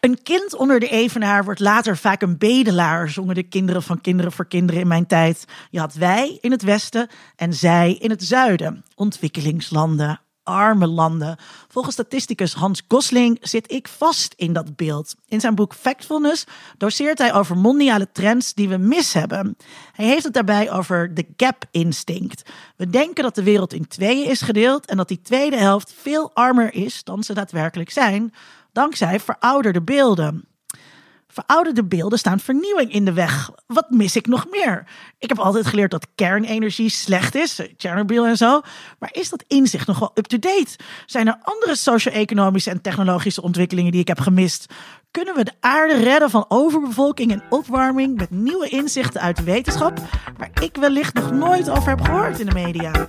Een kind onder de evenaar wordt later vaak een bedelaar, zongen de kinderen van Kinderen voor Kinderen in mijn tijd. Je had wij in het westen en zij in het zuiden. Ontwikkelingslanden, arme landen. Volgens statisticus Hans Gosling zit ik vast in dat beeld. In zijn boek Factfulness doseert hij over mondiale trends die we mis hebben. Hij heeft het daarbij over de gap instinct. We denken dat de wereld in tweeën is gedeeld en dat die tweede helft veel armer is dan ze daadwerkelijk zijn, dankzij verouderde beelden. Verouderde beelden staan vernieuwing in de weg. Wat mis ik nog meer? Ik heb altijd geleerd dat kernenergie slecht is, Chernobyl en zo. Maar is dat inzicht nog wel up-to-date? Zijn er andere socio-economische en technologische ontwikkelingen die ik heb gemist? Kunnen we de aarde redden van overbevolking en opwarming met nieuwe inzichten uit wetenschap, waar ik wellicht nog nooit over heb gehoord in de media?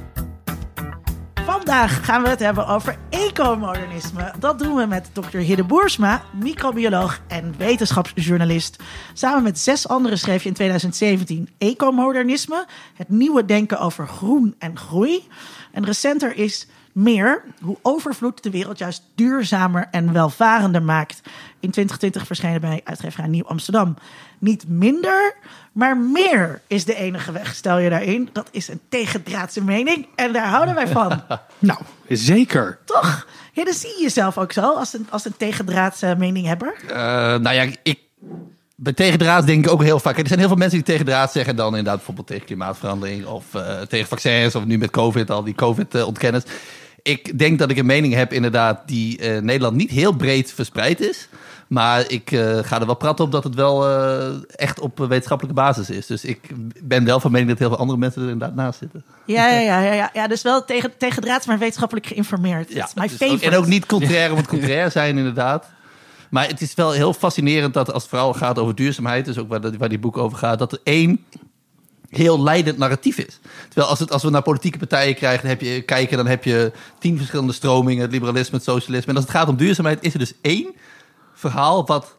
Vandaag gaan we het hebben over ecomodernisme. Dat doen we met Dr. Hidde Boersma, microbioloog en wetenschapsjournalist. Samen met zes anderen schreef je in 2017 Ecomodernisme, het nieuwe denken over groen en groei. En recenter is meer hoe overvloed de wereld juist duurzamer en welvarender maakt. In 2020 verschenen bij uitgeverij Nieuw Amsterdam. Niet minder, maar meer is de enige weg, stel je daarin. Dat is een tegendraadse mening en daar houden wij van. nou, zeker. Toch? Ja, dan zie je jezelf ook zo als een, als een tegendraadse meninghebber. Uh, nou ja, ik bij tegendraad denk ik ook heel vaak. Er zijn heel veel mensen die tegendraad zeggen dan inderdaad bijvoorbeeld tegen klimaatverandering of uh, tegen vaccins of nu met COVID al die COVID-ontkenners. Ik denk dat ik een mening heb inderdaad die uh, Nederland niet heel breed verspreid is. Maar ik uh, ga er wel praten op dat het wel uh, echt op wetenschappelijke basis is. Dus ik ben wel van mening dat heel veel andere mensen er inderdaad naast zitten. Ja, ja, ja, ja, ja. ja dus wel tegen, tegen draad, maar wetenschappelijk geïnformeerd. Ja, dus ook, en ook niet contrair om het contrair zijn, inderdaad. Maar het is wel heel fascinerend dat als het vooral gaat over duurzaamheid, dus ook waar, waar die boek over gaat, dat er één heel leidend narratief is. Terwijl als, het, als we naar politieke partijen krijgen, dan heb je, kijken, dan heb je tien verschillende stromingen, het liberalisme, het socialisme. En als het gaat om duurzaamheid, is er dus één verhaal wat,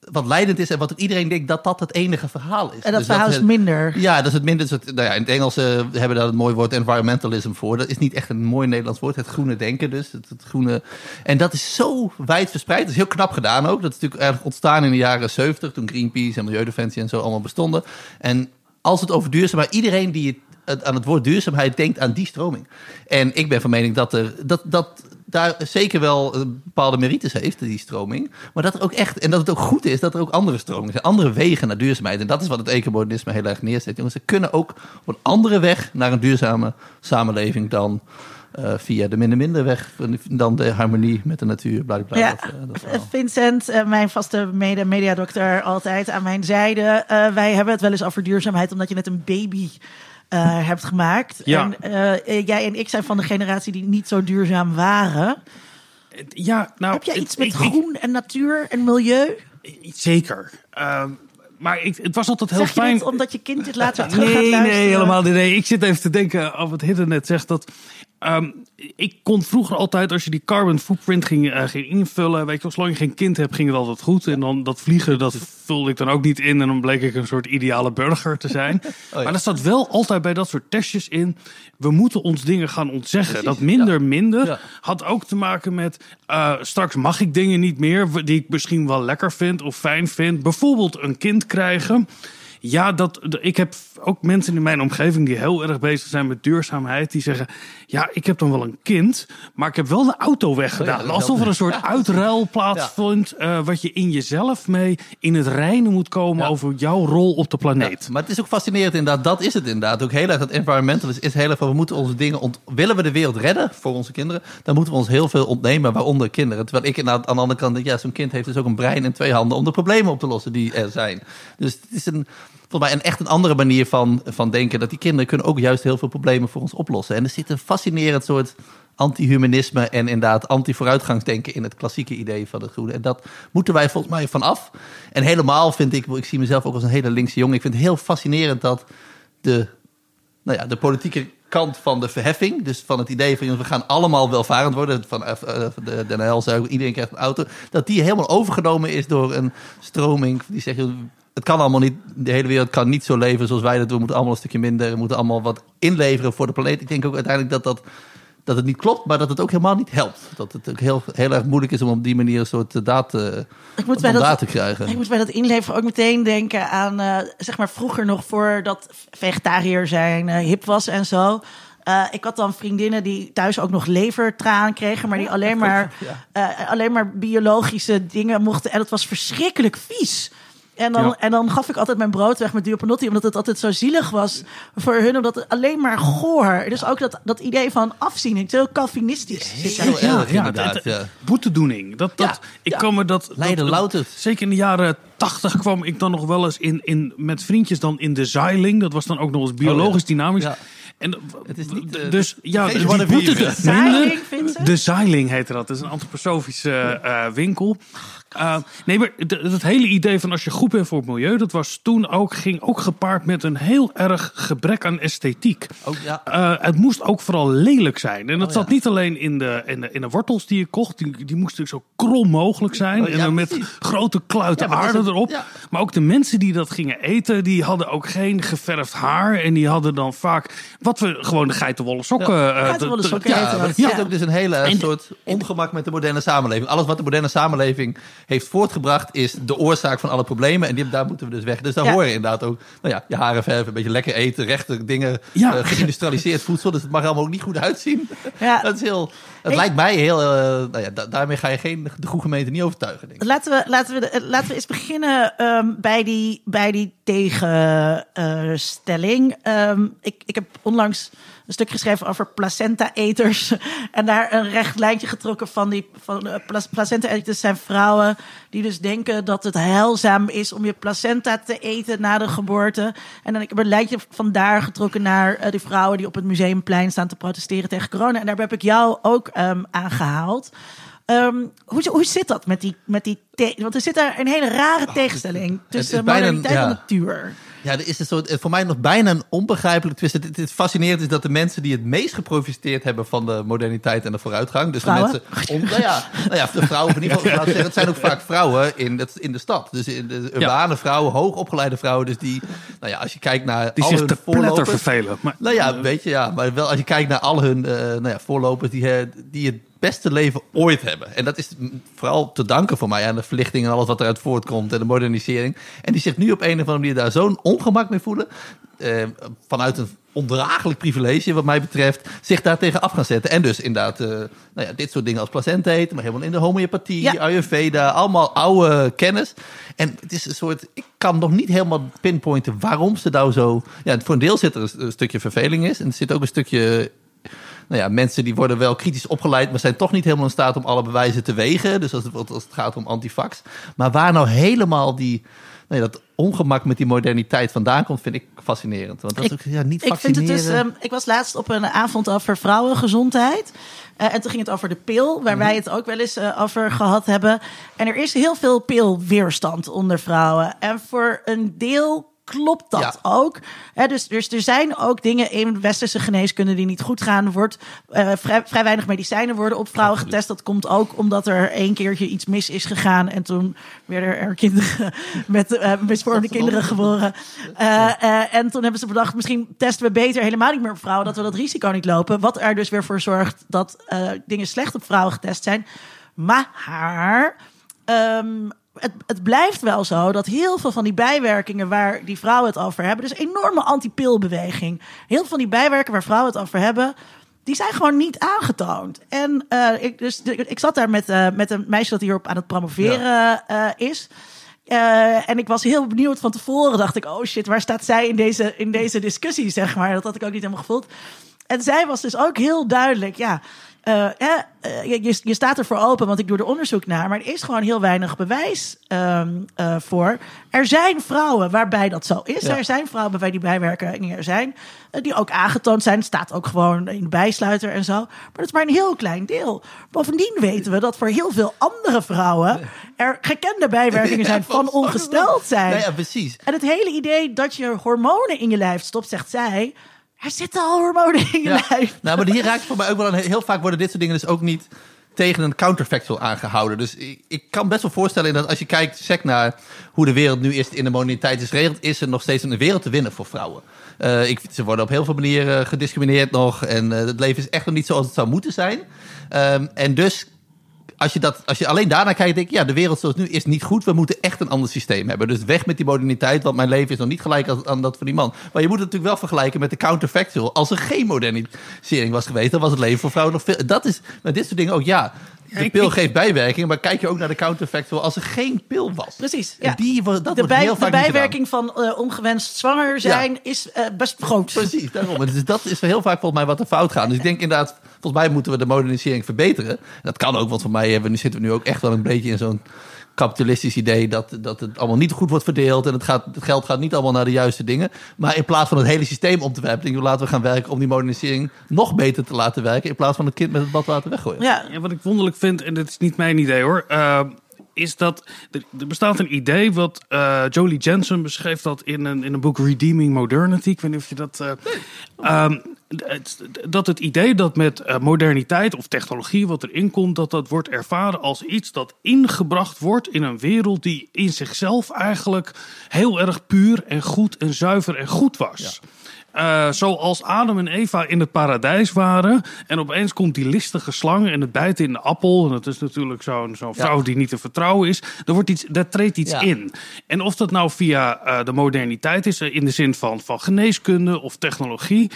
wat leidend is en wat iedereen denkt dat dat het enige verhaal is. En dat dus verhaal is minder. Ja, dat is het minder. Nou ja, in het Engels uh, hebben we daar het mooie woord environmentalism voor. Dat is niet echt een mooi Nederlands woord. Het groene denken dus. Het, het groene. En dat is zo wijd verspreid. Dat is heel knap gedaan ook. Dat is natuurlijk erg ontstaan in de jaren 70, toen Greenpeace en Milieudefensie en zo allemaal bestonden. En als het over duurzaamheid, iedereen die het, aan het woord duurzaamheid denkt aan die stroming. En ik ben van mening dat er dat, dat daar zeker wel bepaalde merites heeft, die stroming. Maar dat er ook echt, en dat het ook goed is, dat er ook andere stromingen zijn, andere wegen naar duurzaamheid. En dat is wat het ecomodernisme heel erg neerzet. Jongens, ze kunnen ook op een andere weg naar een duurzame samenleving dan uh, via de minder minder weg dan de harmonie met de natuur. Bla, bla, ja, dat, uh, Vincent, uh, mijn vaste mede mediadokter, altijd aan mijn zijde. wij hebben het wel eens over duurzaamheid, omdat je net een baby hebt gemaakt. Ja. En jij en ik zijn van de generatie die niet zo duurzaam waren. Ja, nou, Heb jij iets met groen en natuur en milieu? Zeker. Ehm, maar ik, het was altijd heel zeg je fijn. omdat je kind dit later terug nee, gaat luisteren? Nee, helemaal niet. Nee. Ik zit even te denken of het Hidden net zegt dat Um, ik kon vroeger altijd, als je die carbon footprint ging, uh, ging invullen, weet je, zolang je geen kind hebt, ging het altijd goed. En dan dat vliegen, dat vulde ik dan ook niet in. En dan bleek ik een soort ideale burger te zijn. Oh, Maar er staat wel altijd bij dat soort testjes in. We moeten ons dingen gaan ontzeggen. dat minder, minder had ook te maken met uh, straks mag ik dingen niet meer die ik misschien wel lekker vind of fijn vind. Bijvoorbeeld een kind krijgen. Ja, dat, ik heb ook mensen in mijn omgeving die heel erg bezig zijn met duurzaamheid. Die zeggen, ja, ik heb dan wel een kind, maar ik heb wel de auto weggedaan. Oh Alsof er een soort uitruil plaatsvindt. Uh, wat je in jezelf mee in het reinen moet komen over jouw rol op de planeet. maar het is ook fascinerend inderdaad. Dat is het inderdaad. Ook heel erg dat environmentalist is heel erg van we moeten onze dingen... Ont willen we de wereld redden voor onze kinderen, dan moeten we ons heel veel ontnemen, waaronder kinderen. Terwijl ik inderdaad aan de andere kant denk, ja, zo'n kind heeft dus ook een brein en twee handen om de problemen op te lossen die er zijn. Dus het is een volgens mij een echt een andere manier van, van denken. Dat die kinderen kunnen ook juist heel veel problemen voor ons oplossen. En er zit een fascinerend soort anti-humanisme en inderdaad anti-vooruitgangsdenken in het klassieke idee van het groene. En dat moeten wij volgens mij vanaf. En helemaal vind ik, ik zie mezelf ook als een hele linkse jongen. Ik vind het heel fascinerend dat de nou ja, de politieke kant van de verheffing. Dus van het idee van we gaan allemaal welvarend worden. Van uh, de Den Helzuig, iedereen krijgt een auto. Dat die helemaal overgenomen is door een stroming die zegt... Het kan allemaal niet, de hele wereld kan niet zo leven zoals wij dat doen. We moeten allemaal een stukje minder, we moeten allemaal wat inleveren voor de planeet. Ik denk ook uiteindelijk dat dat dat het niet klopt, maar dat het ook helemaal niet helpt. Dat het ook heel, heel erg moeilijk is om op die manier een soort data, ik moet bij dat, te krijgen. Ik moet bij dat inleveren ook meteen denken aan, uh, zeg maar vroeger nog voordat vegetariër zijn uh, hip was en zo. Uh, ik had dan vriendinnen die thuis ook nog levertraan kregen, maar die alleen maar, alleen maar biologische dingen mochten. En dat was verschrikkelijk vies. En dan, en dan gaf ik altijd mijn brood weg met duopanotti, omdat het altijd zo zielig was voor hun, omdat het alleen maar goor. Dus ook dat, dat idee van afziening, heel Calvinistisch. Ja, ja, ja, ja, ja. boetedoening. Dat, dat, ik kan me dat, Leiden dat, Zeker in de jaren tachtig kwam ik dan nog wel eens in, in, met vriendjes dan in de zeiling. Dat was dan ook nog eens biologisch dynamisch. En, het is niet, uh, dus ja, de, die boete de, de Zeiling heette dat. Dat is een antroposofische uh, winkel. Uh, nee, maar het hele idee van als je goed bent voor het milieu, dat was toen ook, ging ook gepaard met een heel erg gebrek aan esthetiek. Oh, ja. uh, het moest ook vooral lelijk zijn. En dat oh, zat niet alleen in de, in, de, in de wortels die je kocht, die, die moesten zo krom mogelijk zijn. Oh, en dan met grote kluiten aarde erop. Maar ook de mensen die dat gingen eten, die hadden ook geen geverfd haar. En die hadden dan vaak, wat we gewoon de geitenwolle sokken. Ja, uh, geitenwolle sokken ja, dat zit ook dus een hele soort ongemak met de moderne samenleving. Alles wat de moderne samenleving heeft voortgebracht, is de oorzaak van alle problemen. En die, daar moeten we dus weg. Dus daar hoor je inderdaad ook, nou ja, je haren verven, een beetje lekker eten, rechte dingen, ja. uh, geïndustrialiseerd voedsel. Dus het mag allemaal ook niet goed uitzien. Ja. dat is heel, het lijkt mij heel, uh, nou ja, daarmee ga je geen, de goede gemeente niet overtuigen. Denk ik. Laten, we, laten, we, laten we eens beginnen um, bij, die, bij die tegenstelling. Um, ik, ik heb onlangs een stuk geschreven over placenta-eters. En daar een recht lijntje getrokken van die van, uh, placenta-eters zijn vrouwen die dus denken dat het heilzaam is om je placenta te eten na de geboorte. En dan ik heb een lijntje van daar getrokken naar uh, die vrouwen die op het museumplein staan te protesteren tegen corona. En daar heb ik jou ook um, aangehaald. Um, hoe, hoe zit dat met die, met die want er zit daar een hele rare oh, tegenstelling tussen moderniteit ja. en natuur. Ja, er is een soort, voor mij nog bijna een onbegrijpelijk twist. Het, het fascinerend is dat de mensen die het meest geprofiteerd hebben van de moderniteit en de vooruitgang. Dus vrouwen? de mensen. Om, nou, ja, nou ja, de vrouwen, in ieder geval, zeggen, het zijn ook vaak vrouwen in, het, in de stad. Dus in de urbane vrouwen, hoogopgeleide vrouwen. Dus die, nou ja, als je kijkt naar. Die al zich hun te voorlopers, vervelen. Maar, nou ja, weet je, ja. Maar wel als je kijkt naar al hun uh, nou ja, voorlopers die, die het beste leven ooit hebben. En dat is vooral te danken voor mij aan de verlichting en alles wat eruit voortkomt en de modernisering. En die zich nu op een of andere manier daar zo'n ongemak mee voelen. Eh, vanuit een ondraaglijk privilege, wat mij betreft, zich daar tegen af gaan zetten. En dus inderdaad, uh, nou ja, dit soort dingen als placenta eten, maar helemaal in de homeopathie, ja. Ayurveda, allemaal oude kennis. En het is een soort, ik kan nog niet helemaal pinpointen waarom ze nou zo. Ja, voor een deel zit er een, een stukje verveling is. En er zit ook een stukje nou ja, mensen die worden wel kritisch opgeleid, maar zijn toch niet helemaal in staat om alle bewijzen te wegen. Dus als het, als het gaat om antifax. Maar waar nou helemaal die, nee, dat ongemak met die moderniteit vandaan komt, vind ik fascinerend. Want dat is ook ja, niet ik vind het dus, um, Ik was laatst op een avond over vrouwengezondheid. Uh, en toen ging het over de pil, waar mhm. wij het ook wel eens uh, over gehad hebben. En er is heel veel pilweerstand onder vrouwen. En voor een deel klopt dat ook. dus, dus er zijn ook dingen in westerse geneeskunde die niet goed gaan. Wordt uh, vrij, vrij, weinig medicijnen worden op vrouwen getest. Dat komt ook omdat er één keertje iets mis is gegaan. En toen werden er kinderen met uh, misvormde kinderen geboren. Uh, en toen hebben ze bedacht, misschien testen we beter helemaal niet meer op vrouwen. Dat we dat risico niet lopen. Wat er dus weer voor zorgt dat dingen slecht op vrouwen getest zijn. Maar... Um, het, het, blijft wel zo dat heel veel van die bijwerkingen waar die vrouwen het over hebben, dus enorme anti-pilbeweging. Heel veel van die bijwerkingen waar vrouwen het over hebben, die zijn gewoon niet aangetoond. En uh, ik, dus, ik zat daar met, uh, met een meisje dat hierop aan het promoveren uh, is. en ik was heel benieuwd van tevoren. Dacht ik, oh shit, waar staat zij in deze, in deze discussie, zeg maar. Dat had ik ook niet helemaal gevoeld. En zij was dus ook heel duidelijk, ja. Uh, je, je, staat ervoor open, want ik doe er onderzoek naar. Maar er is gewoon heel weinig bewijs um, uh, voor. Er zijn vrouwen waarbij dat zo is. Er zijn vrouwen waarbij die bijwerkingen er zijn. Uh, die ook aangetoond zijn. Het staat ook gewoon in de bijsluiter en zo. Maar dat is maar een heel klein deel. Bovendien weten we dat voor heel veel andere vrouwen. er gekende bijwerkingen zijn van ongesteld zijn. Ja, ja, precies. En het hele idee dat je hormonen in je lijf stopt, zegt zij er zitten al hormonen in je Ja. lijf. Nou, maar hier raakt voor mij ook wel een, heel vaak worden dit soort dingen dus ook niet tegen een counterfactual aangehouden. Dus ik, ik kan best wel voorstellen dat als je kijkt sec naar hoe de wereld nu is in de moderniteit is geregeld, is er nog steeds een wereld te winnen voor vrouwen. Eh, ik, ze worden op heel veel manieren gediscrimineerd nog en eh, het leven is echt nog niet zoals het zou moeten zijn. Ehm, en dus als je, dat, als je alleen daarnaar kijkt, denk ik, ja, de wereld zoals nu is niet goed. We moeten echt een ander systeem hebben. Dus weg met die moderniteit, want mijn leven is nog niet gelijk aan dat van die man. Maar je moet het natuurlijk wel vergelijken met de counterfactual. Als er geen modernisering was geweest, dan was het leven voor vrouwen nog veel... Dat is met dit soort dingen ook, ja, de pil geeft bijwerking. Maar kijk je ook naar de counterfactual als er geen pil was. Precies, En die, dat de, wordt bij- heel de vaak bijwerking van eh, ongewenst zwanger zijn is eh, best groot. Precies, daarom. Dus dat is heel vaak volgens mij wat er fout gaat. Dus ik denk inderdaad, volgens mij moeten we de modernisering verbeteren. Dat kan ook, want voor mij hebben, we- nu zitten we nu ook echt wel een beetje in zo'n kapitalistisch idee dat, dat het allemaal niet goed wordt verdeeld en het, gaat, het geld gaat niet allemaal naar de juiste dingen. Maar in plaats van het hele systeem om te werpen, denk ik, laten we gaan werken om die modernisering nog beter te laten werken in plaats van het kind met het badwater weggooien. Ja, Ja, wat ik wonderlijk vind, en dit is niet mijn idee hoor, eh, is dat er, bestaat een idee wat eh, Jolie Jensen beschreef dat in een, in een boek Redeeming Modernity. Ik weet niet of je dat. het- dat het idee dat met eh, moderniteit of technologie wat erin komt, dat dat wordt ervaren als iets dat ingebracht wordt in een wereld die in zichzelf eigenlijk heel erg puur en goed en zuiver en goed was. Eh, zoals Adam en Eva in het paradijs waren. En opeens komt die listige slang en het bijt in de appel. En dat is natuurlijk zo'n zo'n vrouw die niet te vertrouwen is. Er, wordt iets, daar treedt iets Ja. in. En of dat nou via eh, de moderniteit is, eh, in de zin van, van geneeskunde of technologie.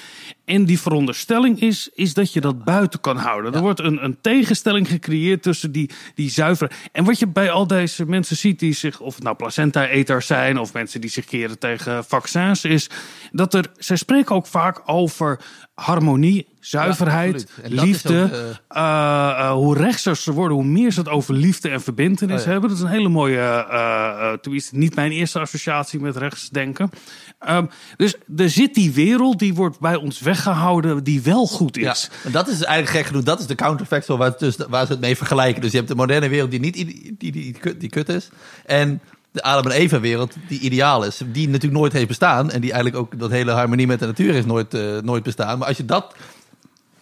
En die veronderstelling is, is dat je dat buiten kan houden. Er wordt een, een tegenstelling gecreëerd tussen die, die zuivere. En wat je bij al deze mensen ziet die zich, of het nou placenta-eters zijn, of mensen die zich keren tegen vaccins, is dat er, spreken ook vaak over harmonie, zuiverheid, liefde. ook, eh, Eh, eh, hoe rechtser ze worden, hoe meer ze het over liefde en verbindenis Oh ja. hebben. Dat is een hele mooie, tenminste niet mijn eerste associatie met rechtsdenken. Ehm, dus er zit die wereld, die wordt bij ons weggehouden, die wel goed is. en dat is eigenlijk gek genoeg. Dat is de counterfactual waar, dus, waar ze het mee vergelijken. Dus je hebt de moderne wereld die niet die, die, die, kut- die kut is. En de Adam en Eva wereld die ideaal is. Die natuurlijk nooit heeft bestaan. En die eigenlijk ook dat hele harmonie met de natuur is nooit, eh, nooit bestaan. Maar als je dat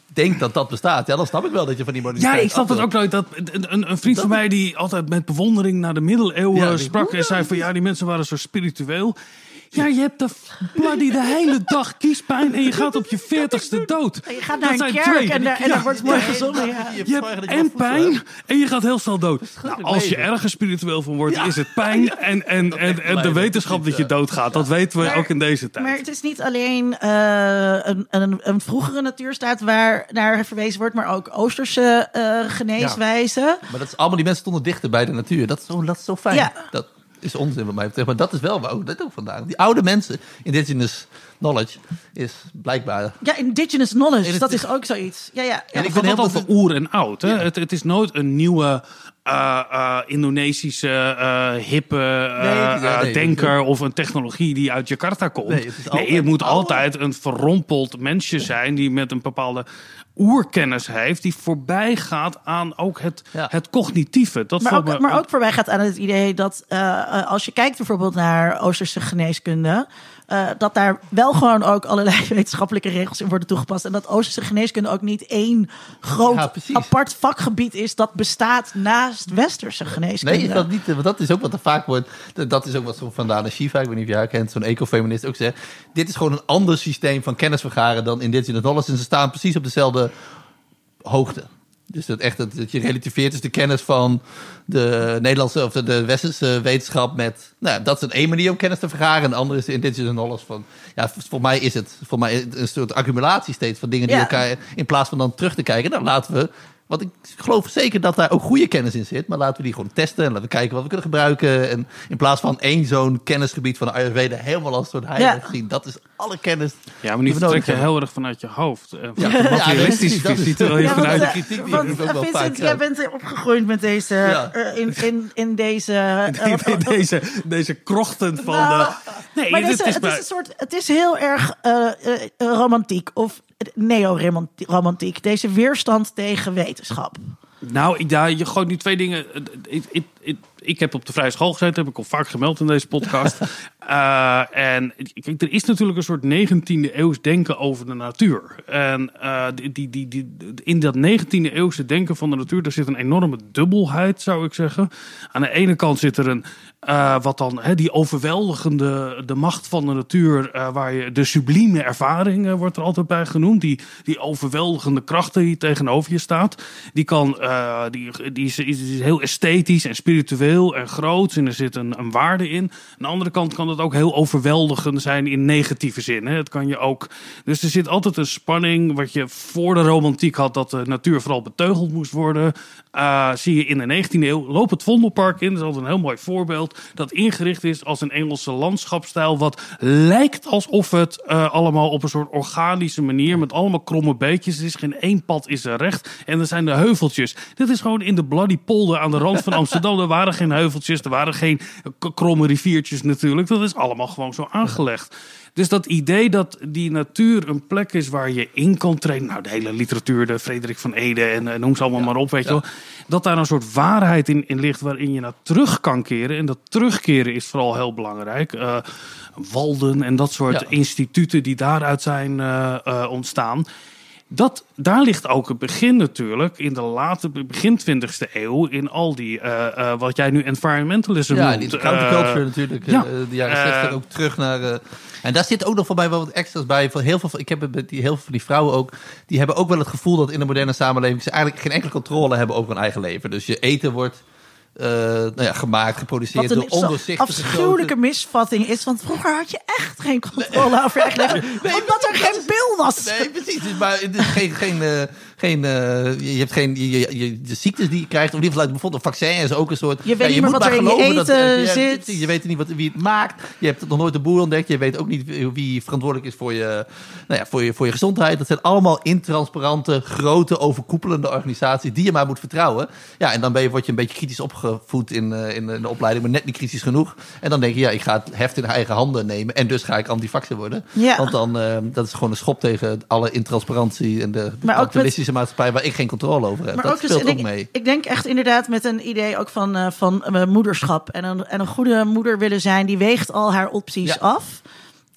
denkt dat dat bestaat, ja, dan snap ik wel dat je van die Ja, moderniteit ik snap dat wil. ook nooit. Dat, een, een, een vriend van mij die altijd met bewondering naar de middeleeuwen Ja, sprak en zei van ja, die mensen waren zo spiritueel. Ja, je hebt de bloody de hele dag kiespijn en je gaat op je veertigste dood. je gaat Dat naar een zijn kerk twee. en daar, en Ja. daar wordt mooi gezongen. Ja. je- hebt en pijn en je gaat heel snel dood. Nou, als je ergens spiritueel van wordt, Ja. is het pijn en, en, en, en de wetenschap dat je doodgaat. Dat weten we Maar- ook in deze tijd. Maar het is niet alleen eh, een, een, een vroegere natuurstaat waar naar verwezen wordt, maar ook Oosterse eh, geneeswijzen. Maar dat is allemaal, die mensen stonden dichter bij de natuur. Dat is zo, dat is zo fijn. Ja. Dat is onzin wat mij betreft. Maar dat is wel waar ook, dat ook vandaan. Die oude mensen, indigenous knowledge, is blijkbaar... Ja, indigenous knowledge, het dat is- ook zoiets. Ja, ja. ja. En ik ben heel over oer en oud. Hè? Ja. Het, het is nooit een nieuwe Indonesische hippe Nee, ja, nee, denker of een technologie die uit Jakarta komt. Nee, het het moet altijd een verrompeld mensje zijn die met een bepaalde oerkennis heeft, die voorbij gaat aan ook het, Ja. het cognitieve. Dat Maar ook, me- maar ook voorbij gaat aan het idee dat eh, eh, als je kijkt bijvoorbeeld naar Oosterse geneeskunde, eh, dat daar wel gewoon ook allerlei wetenschappelijke regels in worden toegepast. En dat Oosterse geneeskunde ook niet één groot Ja, apart vakgebied is dat bestaat naast Westerse geneeskunde. Nee, is dat niet? Want dat is ook wat er vaak wordt. Dat is ook wat zo vandaan Shiva, ik weet niet of je haar kent, zo'n ecofeminist ook zegt. Dit is gewoon een ander systeem van kennis vergaren dan indigenous knowledge. En ze staan precies op dezelfde hoogte. Dus dat echt dat, dat je relativeert is de kennis van de Nederlandse of de, de westerse wetenschap met. Nou, dat is een één manier om kennis te vergaren. En de andere is de indigenous knowledge van. Ja, voor, mij is het voor mij een soort accumulatie steeds van dingen die Ja. elkaar. In plaats van dan terug te kijken, dan laten we. Want ik geloof zeker dat daar ook goede kennis in zit. Maar laten we die gewoon testen en laten we kijken wat we kunnen gebruiken. En in plaats van één zo'n kennisgebied van de Ayurveda helemaal als een soort heilig Ja. zien. Dat is alle kennis. ja, maar nu die vertrek je heel erg vanuit je hoofd. En Ja, vanuit de ja, is- visie, terwijl je Ja, want, vanuit... eh, kritiek die want, heb ik ook eh, wel Vincent, vaak, jij ja. bent opgegroeid met deze, Ja. eh, in, in, in deze... eh, deze, deze krochten van Nou, de... Nee, maar dit deze, is het, is een soort, het is heel erg eh, eh, romantiek of neo-romantiek. Deze weerstand tegen wetenschap. Nou, ik, ja, je gooit nu twee dingen. Ik, ik, ik, ik heb op de vrije school gezeten, heb ik al vaak gemeld in deze podcast. Uh, en kijk, er is natuurlijk een soort 19e eeuws denken over de natuur. En uh, die, die, die, in dat 19e eeuwse denken van de natuur, daar zit een enorme dubbelheid, zou ik zeggen. Aan de ene kant zit er een, uh, wat dan, die overweldigende, de macht van de natuur, waar je de sublieme ervaring wordt er altijd bij genoemd. Die, die overweldigende krachten die tegenover je staat. Die kan, die, die is, is, heel esthetisch en spiritueel en groot. En er zit een, een waarde in. Aan de andere kant kan het ook heel overweldigend zijn in negatieve zin. Het kan je ook. Dus er zit altijd een spanning. Wat je voor de romantiek had, dat de natuur vooral beteugeld moest worden. Uh, zie je in de 19e eeuw. Loop het Vondelpark in. Dat is altijd een heel mooi voorbeeld. Dat ingericht is als een Engelse landschapstijl. Wat lijkt alsof het uh, allemaal op een soort organische manier. Met allemaal kromme beetjes. Er is geen één pad is er recht. En er zijn de heuveltjes. Dit is gewoon in de Bloody Polder aan de rand van Amsterdam. er waren geen heuveltjes. Er waren geen kromme riviertjes natuurlijk. Dat is allemaal gewoon zo aangelegd. Dus dat idee dat die natuur een plek is waar je in kan trainen. Nou, de hele literatuur, de Frederik van Ede en, en noem ze allemaal maar op, weet je wel. Dat daar een soort waarheid in, in ligt waarin je naar terug kan keren. En dat terugkeren is vooral heel belangrijk. Uh, Walden en dat soort instituten die daaruit zijn uh, uh, ontstaan. Dat, daar ligt ook het begin natuurlijk in de late begin 20e eeuw in al die uh, uh, wat jij nu environmentalism ja, noemt. die counterculture uh, natuurlijk. Ja. de jaren 60 ook terug naar. en daar zit ook nog voor mij wel wat extra's bij. Van heel veel, ik heb met die, heel veel van die vrouwen ook. Die hebben ook wel het gevoel dat in de moderne samenleving ze eigenlijk geen enkele controle hebben over hun eigen leven. Dus je eten wordt uh, nou ja, gemaakt, geproduceerd door ondoorzichtige afschuwelijke misvatting is. Want vroeger had je echt geen controle nee. over je eigen. Nee, omdat er geen bil was. Nee, precies. Dus, maar het is geen, geen, uh, geen uh, je hebt geen je, je, de ziektes die je krijgt. Of in ieder geval bijvoorbeeld een vaccin is ook een soort. Je weet ja, niet je meer moet wat er in je eten dat, zit. Je, je weet niet wat, wie het maakt. Je hebt nog nooit de boer ontdekt. Je weet ook niet wie verantwoordelijk is voor je, nou ja, voor je, voor je gezondheid. Dat zijn allemaal intransparante, grote, overkoepelende organisaties die je maar moet vertrouwen. Ja, en dan ben je, word je een beetje kritisch opgevoed in, uh, in, de opleiding, maar net niet kritisch genoeg. En dan denk je, ja, ik ga het heft in eigen handen nemen. En dus ga ik antifaxer worden. Ja. Want dan, uh, dat is gewoon een schop tegen alle intransparantie en de kapitalistische met... maatschappij waar ik geen controle over heb. Maar dat ook, dus, speelt ook ik, mee. Ik denk echt inderdaad met een idee ook van, uh, van moederschap. En een, en een goede moeder willen zijn, die weegt al haar opties ja. af.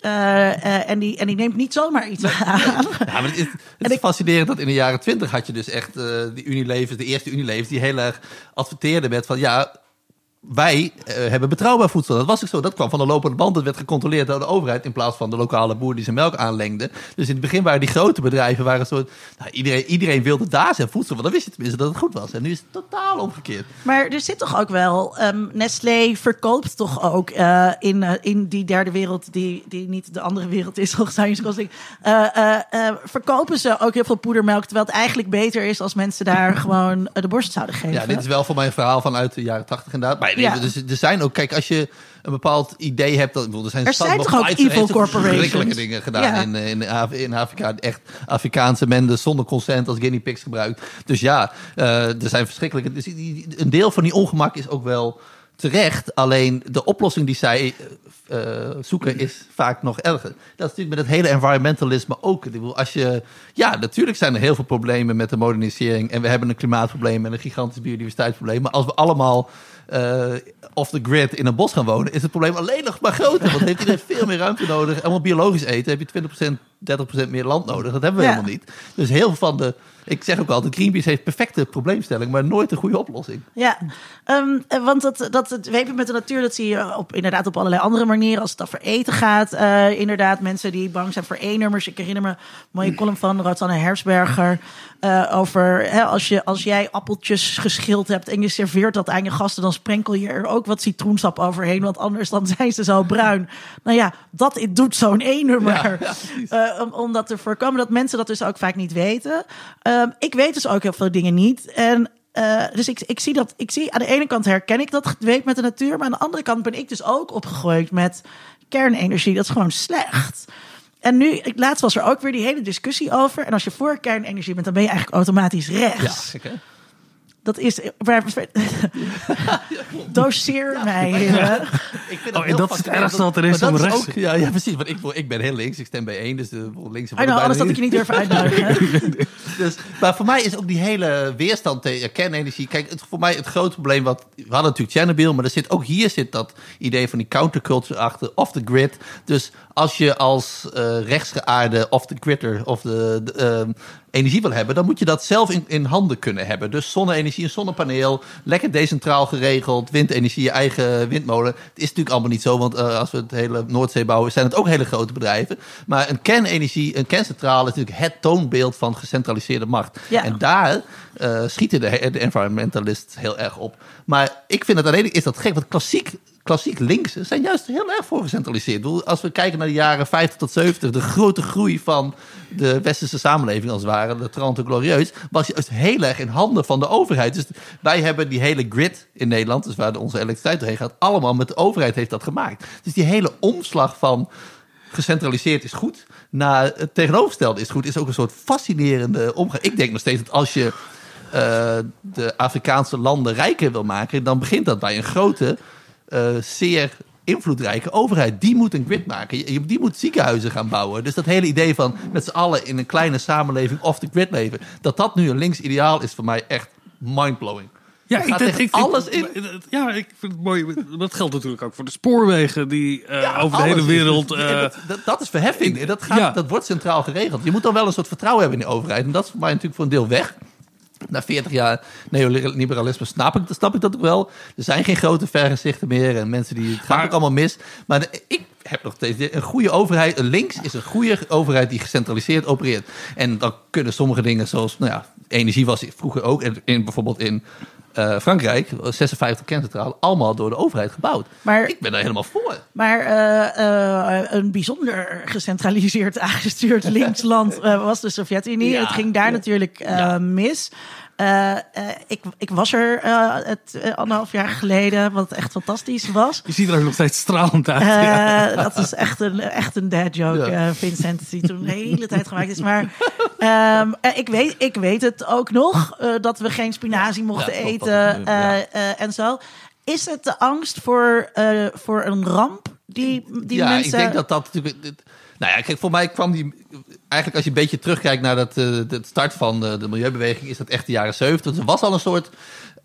Uh, uh, en, die, en die neemt niet zomaar iets aan. Ja, maar het is, het is ik, fascinerend dat in de jaren twintig had je dus echt uh, die Unilever, de eerste Unilever, die heel erg adverteerde met van ja, wij uh, hebben betrouwbaar voedsel. Dat was ook zo. Dat kwam van de lopende band. Dat werd gecontroleerd door de overheid in plaats van de lokale boer die zijn melk aanlengde. Dus in het begin waren die grote bedrijven waren een soort. Nou, iedereen, iedereen wilde daar zijn voedsel, want dan wist je tenminste dat het goed was. En nu is het totaal omgekeerd. Maar er zit toch ook wel. Um, Nestlé verkoopt toch ook uh, in, uh, in die derde wereld, die, die niet de andere wereld is, volgens Science verkopen ze ook heel veel poedermelk. Terwijl het eigenlijk beter is als mensen daar gewoon de borst zouden geven. Ja, dit is wel voor mij een verhaal vanuit de jaren tachtig inderdaad. Maar ja. Dus er zijn ook, kijk, als je een bepaald idee hebt, dat er zijn, er zijn toch ook evil corporations. dingen gedaan ja. in, in, in Afrika, echt Afrikaanse mensen zonder consent als guinea pigs gebruikt. Dus ja, uh, er zijn verschrikkelijke. Dus een deel van die ongemak is ook wel terecht. Alleen de oplossing die zij uh, zoeken is vaak nog erger. Dat is natuurlijk met het hele environmentalisme ook. Ik bedoel, als je, ja, natuurlijk zijn er heel veel problemen met de modernisering. En we hebben een klimaatprobleem en een gigantisch biodiversiteitsprobleem. Maar als we allemaal uh, off the grid in een bos gaan wonen, is het probleem alleen nog maar groter. Want heeft iedereen veel meer ruimte nodig. Allemaal biologisch eten, heb je 20%, 30% meer land nodig. Dat hebben we ja. helemaal niet. Dus heel veel van de. Ik zeg ook altijd, Greenpeace heeft perfecte probleemstelling, maar nooit een goede oplossing. Ja, um, want dat, dat het wepen met de natuur, dat zie je op, inderdaad op allerlei andere manieren. Als het over eten gaat, uh, inderdaad, mensen die bang zijn voor E-nummers. Ik herinner me een mooie column van Rosanne Hersberger. Uh, over hè, als, je, als jij appeltjes geschild hebt en je serveert dat aan je gasten, dan sprenkel je er ook wat citroensap overheen, want anders dan zijn ze zo bruin. Nou ja, dat doet zo'n E-nummer. Ja, ja, uh, om, om dat te voorkomen dat mensen dat dus ook vaak niet weten. Uh, ik weet dus ook heel veel dingen niet. En uh, dus ik, ik zie dat, ik zie aan de ene kant herken ik dat weet met de natuur, maar aan de andere kant ben ik dus ook opgegroeid met kernenergie. Dat is gewoon slecht. En nu, laatst was er ook weer die hele discussie over. En als je voor kernenergie bent, dan ben je eigenlijk automatisch rechts. Ja, okay. Dat is. waar- Doseer mij. heren. Ik vind Oh, en heel dat is het ergste wat er is Maar om dat rechts- ook- ja, ja, precies. Want ik, ik ben heel links. Ik stem bij één. Dus de links I know, anders had ik je niet durven uitnodigen. Dus, maar voor mij is ook die hele weerstand tegen kernenergie. Kijk, het, voor mij het grote probleem wat. We hadden natuurlijk Chernobyl, maar er zit ook hier zit dat idee van die counterculture achter, off the grid. Dus als je als eh rechtsgeaarde off the gridder of de, de, ehm, energie wil hebben, dan moet je dat zelf in, in handen kunnen hebben. Dus zonne-energie, een zonnepaneel, lekker decentraal geregeld, windenergie, je eigen windmolen. Het is natuurlijk allemaal niet zo, want eh, als we het hele Noordzee bouwen, zijn het ook hele grote bedrijven. Maar een kernenergie, een kerncentrale is natuurlijk het toonbeeld van gecentraliseerde macht. Ja. En daar eh, schieten de, de environmentalists heel erg op. Maar ik vind het alleen is dat gek, want klassiek, klassiek linkse zijn juist heel erg voor gecentraliseerd. Als we kijken naar de jaren 50 tot 70, de grote groei van de westerse samenleving als het ware, de Trente Glorieus, was juist heel erg in handen van de overheid. Dus wij hebben die hele grid in Nederland, dus waar onze elektriciteit doorheen gaat, allemaal met de overheid heeft dat gemaakt. Dus die hele omslag van gecentraliseerd is goed, naar het tegenovergestelde is goed, is ook een soort fascinerende omgang. Ik denk nog steeds dat als je eh, de Afrikaanse landen rijker wil maken, dan begint dat bij een grote, zeer invloedrijke overheid. Die moet een grid maken. Die moet ziekenhuizen gaan bouwen. Dus dat hele idee van met z'n allen in een kleine samenleving off the grid leven, dat dat nu een links ideaal is voor mij echt mindblowing. Ja, tegen alles in. Ja, ik vind het mooi. Dat geldt natuurlijk ook voor de spoorwegen die eh, Ja, over de hele wereld. eh, dat, dat, dat is verheffing. Dat, gaat, Ja. dat wordt centraal geregeld. Je moet dan wel een soort vertrouwen hebben in de overheid. En dat is voor mij natuurlijk voor een deel weg. Na 40 jaar neoliberalisme snap ik, snap ik dat ook wel. Er zijn geen grote vergezichten meer. En mensen die. Het gaat Maar- ook allemaal mis. Maar de- ik heb nog steeds. Een goede overheid. Links is een goede overheid die gecentraliseerd opereert. En dan kunnen sommige dingen zoals. Nou ja, energie was vroeger ook. In, in, bijvoorbeeld in. eh, Frankrijk, 56 kerncentrales, allemaal door de overheid gebouwd. Maar- ik ben daar helemaal voor. Maar eh, eh, een bijzonder gecentraliseerd aangestuurd linksland was de Sovjet-Unie. Ja. Het ging daar natuurlijk mis. Eh, eh, ik, ik was er eh, het, anderhalf jaar geleden, wat echt fantastisch was. je ziet er ook nog steeds stralend uit. Ja. Dat is echt een, echt een dad joke, Ja. Vincent, die toen de hele tijd gemaakt is. Maar ehm, eh, ik, weet, ik weet het ook nog, dat we geen spinazie mochten Ja, eten en zo. Is het de angst voor, voor een ramp die, die ja, mensen... ik denk dat dat natuurlijk. Nou ja, kijk, voor mij kwam die. Eigenlijk, als je een beetje terugkijkt naar dat, eh, de start van de, milieubeweging, is dat echt de jaren 70. Er was al een soort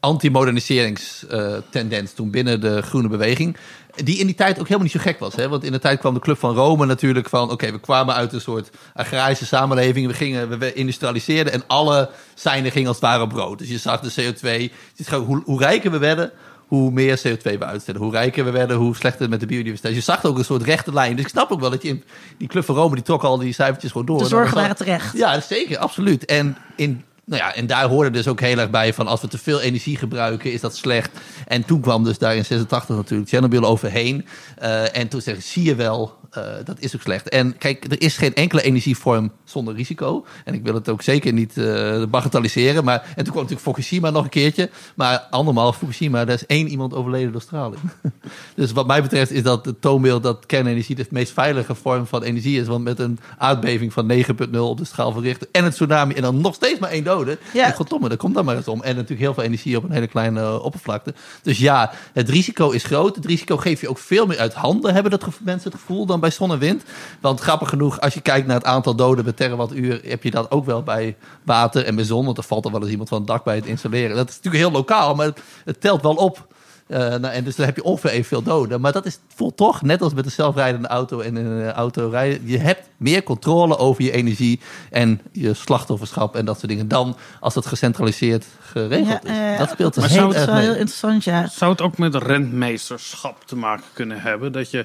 anti-moderniseringstendens toen binnen de groene beweging. Die in die tijd ook helemaal niet zo gek was. Hè? Want in de tijd kwam de Club van Rome natuurlijk van... oké, we kwamen uit een soort agrarische samenleving. We, gingen, we industrialiseerden en alle seinen gingen als het ware brood. Dus je zag de CO2. Je ziet gewoon hoe, hoe rijker we werden, hoe meer CO2 we uitstellen. Hoe rijker we werden, hoe slechter het met de biodiversiteit. Je zag ook een soort rechte lijn. Dus ik snap ook wel dat je in die Club van Rome... die trok al die cijfertjes gewoon door. de zorgen waren terecht. ja, zeker, absoluut. En, in, nou ja, en daar hoorde dus ook heel erg bij van als we te veel energie gebruiken, is dat slecht. En toen kwam dus daar in 86 natuurlijk Chernobyl overheen. Eh, en toen zeggen zie je wel, eh, dat is ook slecht. En kijk, er is geen enkele energievorm zonder risico. En ik wil het ook zeker niet eh bagatelliseren. Maar, en toen kwam natuurlijk Fukushima nog een keertje. Maar andermaal Fukushima, daar is één iemand overleden door straling. dus wat mij betreft is dat het toonbeeld dat kernenergie de meest veilige vorm van energie is. Want met een aardbeving van 9,0 op de schaal van Richter en het tsunami en dan nog steeds maar één dode. Ja. Ja. Goddomme, daar komt dan maar eens om. En natuurlijk heel veel energie op een hele kleine eh, oppervlakte. Dus ja, het risico is groot. Het risico geef je ook veel meer uit handen, hebben dat mensen het gevoel, dan bij zon en wind. Want grappig genoeg, als je kijkt naar het aantal doden per terawattuur, heb je dat ook wel bij water en bij zon. Want er valt er wel eens iemand van het dak bij het installeren. Dat is natuurlijk heel lokaal, maar het, het telt wel op. Eh, nou, en dus dan heb je ongeveer evenveel doden. Maar dat is voelt toch, net als met een zelfrijdende auto en een eh, auto rijden. Je hebt meer controle over je energie en je slachtofferschap en dat soort dingen. Dan als het gecentraliseerd geregeld Ja, is. eh, dat speelt Maar heel zou Dat is erg wel heel interessant, ja. Zou het ook met rentmeesterschap te maken kunnen hebben? Dat je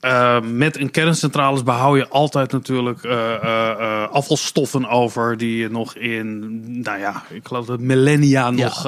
eh, met een kerncentrales behoud je altijd natuurlijk eh, eh, eh, afvalstoffen over die je nog in, nou ja, ik geloof dat millennia nog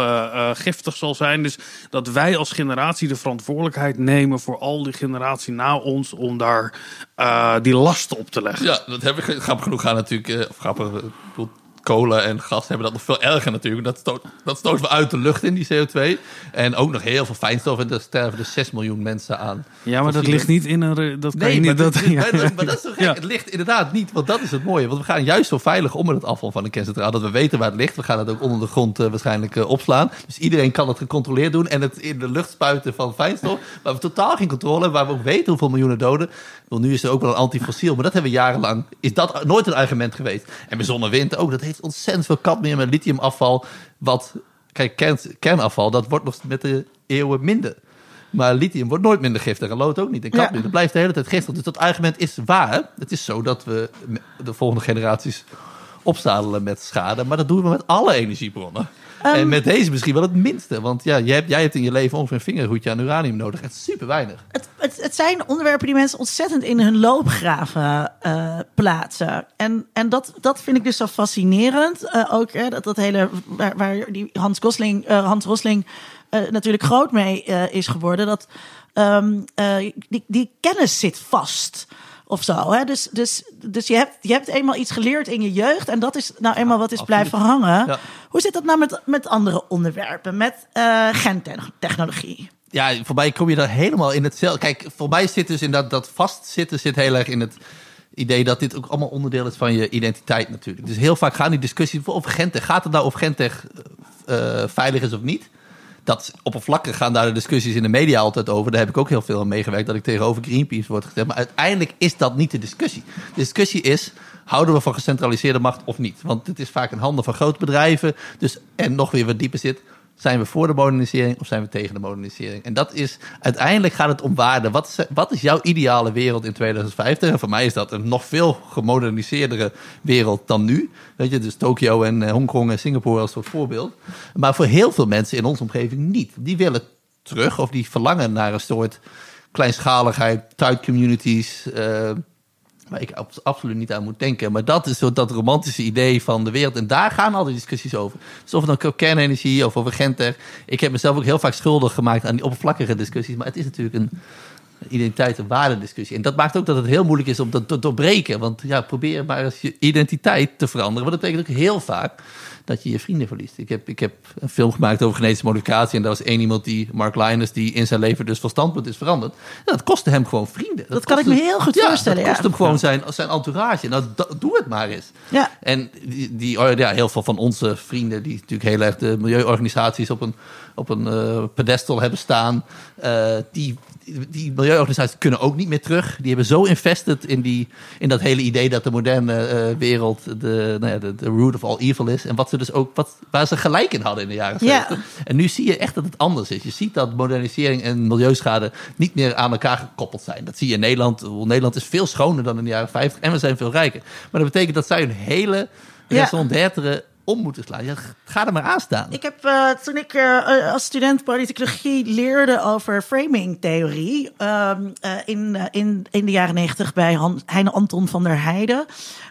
giftig zal zijn. Dus dat wij als generatie de verantwoordelijkheid nemen voor al die generatie na ons om daar eh, die last op te leggen. Ja, dat heb ik grappig genoeg gaan natuurlijk. eh, of grappig, ik bedoel, kolen en gas hebben dat nog veel erger natuurlijk. Dat, stoot, dat stoten we uit de lucht in, die CO2. En ook nog heel veel fijnstof. En daar sterven dus 6 miljoen mensen aan. Ja, maar dat ligt niet in een... Dat kan Nee, je maar, niet... Dat, dat, ja, maar, ja. maar dat is zo gek. Ja. Het ligt inderdaad niet, want dat is het mooie. Want we gaan juist zo veilig om met het afval van de kerncentrale. Dat we weten waar het ligt. We gaan het ook onder de grond eh, waarschijnlijk eh, opslaan. Dus iedereen kan het gecontroleerd doen. En het in de lucht spuiten van fijnstof. Waar we totaal geen controle hebben. Waar we ook weten hoeveel miljoenen doden. Want nu is er ook wel een antifossiel. Maar dat hebben we jarenlang. Is dat nooit een argument geweest. En bij zon en wind ook. Dat heeft ontzettend veel cadmium en lithiumafval. Wat, kijk, kern, kernafval, dat wordt nog met de eeuwen minder. Maar lithium wordt nooit minder giftig en lood ook niet. En cadmium, Ja. dat blijft de hele tijd giftig. Dus dat argument is waar. Het is zo dat we de volgende generaties opzadelen met schade. Maar dat doen we met alle energiebronnen. En met deze misschien wel het minste. Want ja, jij hebt, jij hebt in je leven ongeveer een vingerhoedje aan uranium nodig. Het is super weinig. Het, het, het zijn onderwerpen die mensen ontzettend in hun loopgraven eh, plaatsen. En, en dat, dat vind ik dus zo fascinerend. Eh, ook hè, dat, dat hele waar, waar die Hans Gosling, eh, Hans Rosling natuurlijk groot mee is geworden. Dat ehm, eh, die, die kennis zit vast. Of zo. Hè? Dus, dus, dus je, hebt, je hebt eenmaal iets geleerd in je jeugd. En dat is nou eenmaal wat is blijven hangen. Ja. Hoe zit dat nou met, met andere onderwerpen? Met eh gentechnologie? Ja, voor mij kom je daar helemaal in hetzelfde. Kijk, voor mij zit dus in dat, dat vastzitten zit heel erg in het idee dat dit ook allemaal onderdeel is van je identiteit natuurlijk. Dus heel vaak gaan die discussies over Gentech. Gaat het nou of Gentech eh, veilig is of niet? Dat oppervlakkig gaan daar de discussies in de media altijd over. Daar heb ik ook heel veel aan meegewerkt dat ik tegenover Greenpeace word gezet. Maar uiteindelijk is dat niet de discussie. De discussie is, houden we van gecentraliseerde macht of niet? Want het is vaak in handen van grote bedrijven. Dus, en nog weer wat dieper zit, zijn we voor de modernisering of zijn we tegen de modernisering? En dat is, uiteindelijk gaat het om waarde. Wat is, wat is jouw ideale wereld in 2050? En voor mij is dat een nog veel gemoderniseerdere wereld dan nu. Weet je, dus Tokio en eh, Hongkong en Singapore als soort voorbeeld. Maar voor heel veel mensen in onze omgeving niet. Die willen terug of die verlangen naar een soort kleinschaligheid, tight communities. eh, waar ik abs- absoluut niet aan moet denken. Maar dat is zo dat romantische idee van de wereld. En daar gaan al die discussies over. Dus of het dan kernenergie of over Gentech. Ik heb mezelf ook heel vaak schuldig gemaakt aan die oppervlakkige discussies. Maar het is natuurlijk een identiteit- en waardediscussie. En dat maakt ook dat het heel moeilijk is om dat te doorbreken. Want ja, probeer maar eens je identiteit te veranderen. Want dat betekent ook heel vaak dat je je vrienden verliest. Ik heb, ik heb een film gemaakt over genetische modificatie. En daar was één iemand, die Mark Linus, die in zijn leven dus van standpunt is veranderd. Ja, dat kostte hem gewoon vrienden. Dat kan ik me heel goed ja, voorstellen, Dat ja. kost hem gewoon zijn, zijn entourage. Nou, doe het maar eens. Ja. En die, die, oh ja, heel veel van onze vrienden, die natuurlijk heel erg de milieuorganisaties op een, op een eh, pedestal hebben staan, eh, die, die, die milieuorganisaties kunnen ook niet meer terug. Die hebben zo invested in, die, in dat hele idee dat de moderne eh, wereld de, nou ja, de, de root of all evil is. En wat ze dus ook, wat, waar ze gelijk in hadden in de jaren Ja. 70. En nu zie je echt dat het anders is. Je ziet dat modernisering en milieuschade niet meer aan elkaar gekoppeld zijn. Dat zie je in Nederland. Nederland is veel schoner dan in de jaren 50 en we zijn veel rijker. Maar dat betekent dat zij een hele Ja. Om moeten slaan. Ja, ga er maar aan staan. Ik heb eh, toen ik eh, als student politicologie leerde over framingtheorie ehm, eh, in, eh, in, in de jaren negentig bij Han, Heine Anton van der Heijden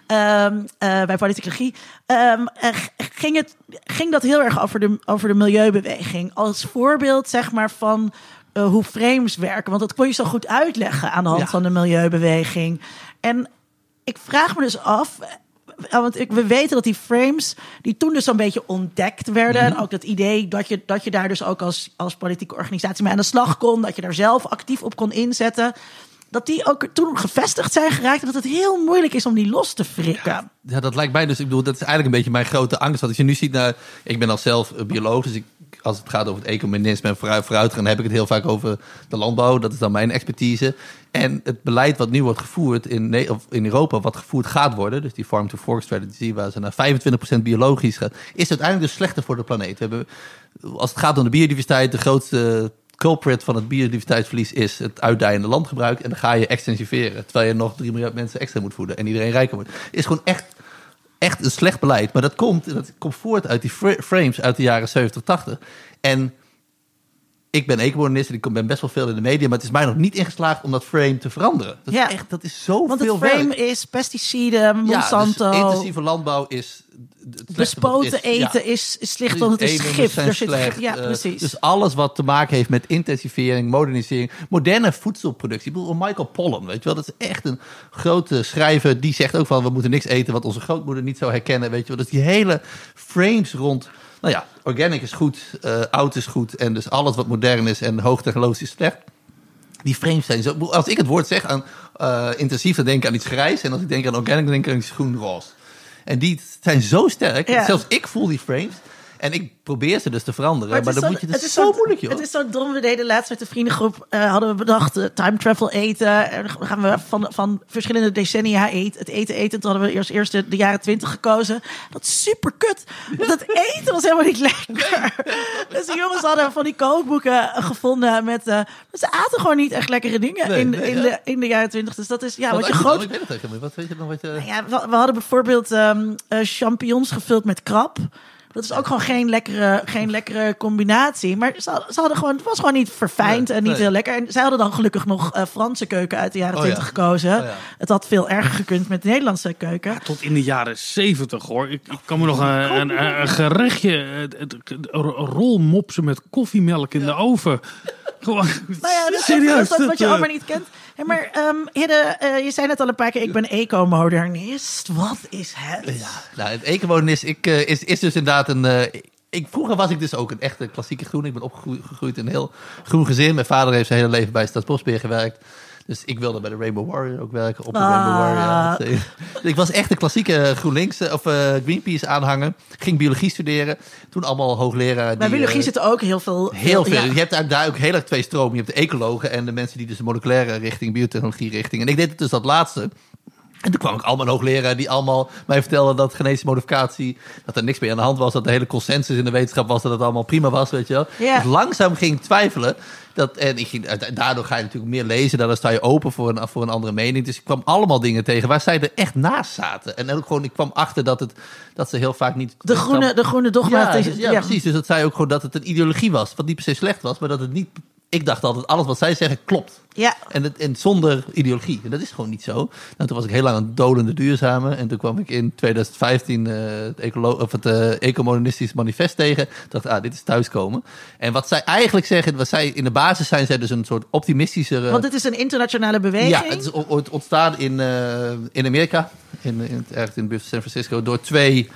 ehm, eh, bij politicologie, eh, g- ging, het, ging dat heel erg over de, over de milieubeweging. Als voorbeeld zeg maar van eh, hoe frames werken. Want dat kon je zo goed uitleggen aan de hand Ja. van de milieubeweging. En ik vraag me dus af. Ja, want ik, we weten dat die frames, die toen dus zo'n beetje ontdekt werden. En ook dat idee dat je, dat je daar dus ook als, als politieke organisatie mee aan de slag kon. Dat je daar zelf actief op kon inzetten. Dat die ook toen gevestigd zijn geraakt. En dat het heel moeilijk is om die los te frikken. Ja, dat lijkt mij dus. Ik bedoel, dat is eigenlijk een beetje mijn grote angst. Want als je nu ziet naar. Ik ben al zelf eh, bioloog, dus ik, als het gaat over het ecumenisme en vooruit, vooruitgaan, dan heb ik het heel vaak over de landbouw. Dat is dan mijn expertise. En het beleid wat nu wordt gevoerd in, of in Europa, wat gevoerd gaat worden, dus die farm to fork strategy, waar ze naar 25% biologisch gaat, is uiteindelijk dus slechter voor de planeet. We hebben, als het gaat om de biodiversiteit, de grootste culprit van het biodiversiteitsverlies is het uitdijende landgebruik. En dan ga je extensiveren, terwijl je nog 3 miljard mensen extra moet voeden en iedereen rijker wordt. Is gewoon echt echt een slecht beleid. Maar dat komt, dat komt voort uit die fra- frames uit de jaren 70, 80. En ik ben economist en ik ben best wel veel in de media, maar het is mij nog niet ingeslaagd om dat frame te veranderen. Dat Ja. is echt, dat is zoveel Want het frame werk. is pesticiden, Monsanto. Ja, dus intensieve landbouw is het bespoten is. Eten is, is slecht, want het is gif. Er zit slecht, gif. Ja, eh. Dus alles wat te maken heeft met intensivering, modernisering, moderne voedselproductie. Ik bedoel, Michael Pollan, weet je wel, dat is echt een grote schrijver. Die zegt ook van, we moeten niks eten wat onze grootmoeder niet zou herkennen, weet je wel. Dus die hele frames rond, nou ja, organic is goed, eh, oud is goed. En dus alles wat modern is en hoogtechnologisch is slecht. Die frames zijn zo. Als ik het woord zeg aan eh, intensief, dan denk ik aan iets grijs. En als ik denk aan organic, dan denk ik aan iets groen-roze. En die zijn zo sterk. Ja. Zelfs ik voel die frames. En ik probeer ze dus te veranderen. Maar, is dan zo- moet je. Het is zo zo moeilijk, joh. Het is zo dom. We deden laatst met de vriendengroep. eh, hadden we bedacht eh, time travel eten. En dan gaan we van, van verschillende decennia eten. Het eten eten. Toen hadden we eerst, eerst de, de jaren twintig gekozen. Dat is super kut. Want het eten was helemaal niet lekker. dus die jongens hadden van die kookboeken gevonden. Met, eh, ze aten gewoon niet echt lekkere dingen Nee, in, nee, in, ja. de, in de jaren twintig. Dus dat is ja, wat je groot. Ik weet het eigenlijk niet. Wat weet je nog? Wat je... Ja, we, we hadden bijvoorbeeld ehm, eh, champignons gevuld met krab. Dat is ook gewoon geen lekkere, geen lekkere combinatie. Maar ze, ze hadden gewoon, het was gewoon niet verfijnd Nee, en niet nee. heel lekker. En zij hadden dan gelukkig nog eh, Franse keuken uit de jaren Oh, 20 ja. gekozen. Oh, ja. Het had veel erger gekund met de Nederlandse keuken. Tot in de jaren zeventig hoor. Ik, ik kan me nog een, een, een gerechtje, het, het, het- een rol mopsen met koffiemelk in de oven. Gewoon, Nou ja, dat is serieus. dat, wat je eh, allemaal niet kent. Hey, maar ehm Hidde, eh, je zei net al een paar keer, ik ben eco-modernist. Wat is het? Nou, het ecomonist ik, eh, is, is dus inderdaad een. eh, ik, vroeger was ik dus ook een echte klassieke groen. Ik ben opgegroeid in een heel groen gezin. Mijn vader heeft zijn hele leven bij Staatsbosbeheer gewerkt. Dus ik wilde bij de Rainbow Warrior ook werken. Op de Ah. Rainbow Warrior. eh, Dus ik was echt een klassieke GroenLinks eh, of eh, Greenpeace aanhanger. Ging biologie studeren. Toen allemaal hoogleraar. Bij biologie eh, zitten ook heel veel... Heel veel. ja. Je hebt daar ook heel erg twee stromen. Je hebt de ecologen en de mensen die dus de moleculaire richting, biotechnologie richting. En ik deed het dus dat laatste. En toen kwam ik allemaal hoogleraren die allemaal mij vertelden dat genetische modificatie, dat er niks meer aan de hand was, dat de hele consensus in de wetenschap was dat het allemaal prima was, weet je wel. Ja. Dus langzaam ging ik twijfelen. Dat, en ik ging, daardoor ga je natuurlijk meer lezen, daardoor sta je open voor een, voor een andere mening. Dus ik kwam allemaal dingen tegen waar zij er echt naast zaten. En ook gewoon, ik kwam achter dat, het, dat ze heel vaak niet... De groene, de groene dogma. Ja, precies. Dus dat zei ook gewoon dat het een ideologie was. Wat niet per se slecht was, maar dat het niet... Ik dacht altijd, alles wat zij zeggen klopt. Ja, En, het, en zonder ideologie. En dat is gewoon niet zo. Nou, toen was ik heel lang een dolende duurzame. En toen kwam ik in 2015 eh, het, ecolo of het eh, Ecomodernistich manifest tegen. Ik dacht, ah, dit is thuiskomen. En wat zij eigenlijk zeggen, wat zij in de basis zijn, zij dus een soort optimistischere... want het is een internationale beweging. Ja, het is ontstaan in, eh, in Amerika, in, in, het- ergens in de buurt van San Francisco, door twee,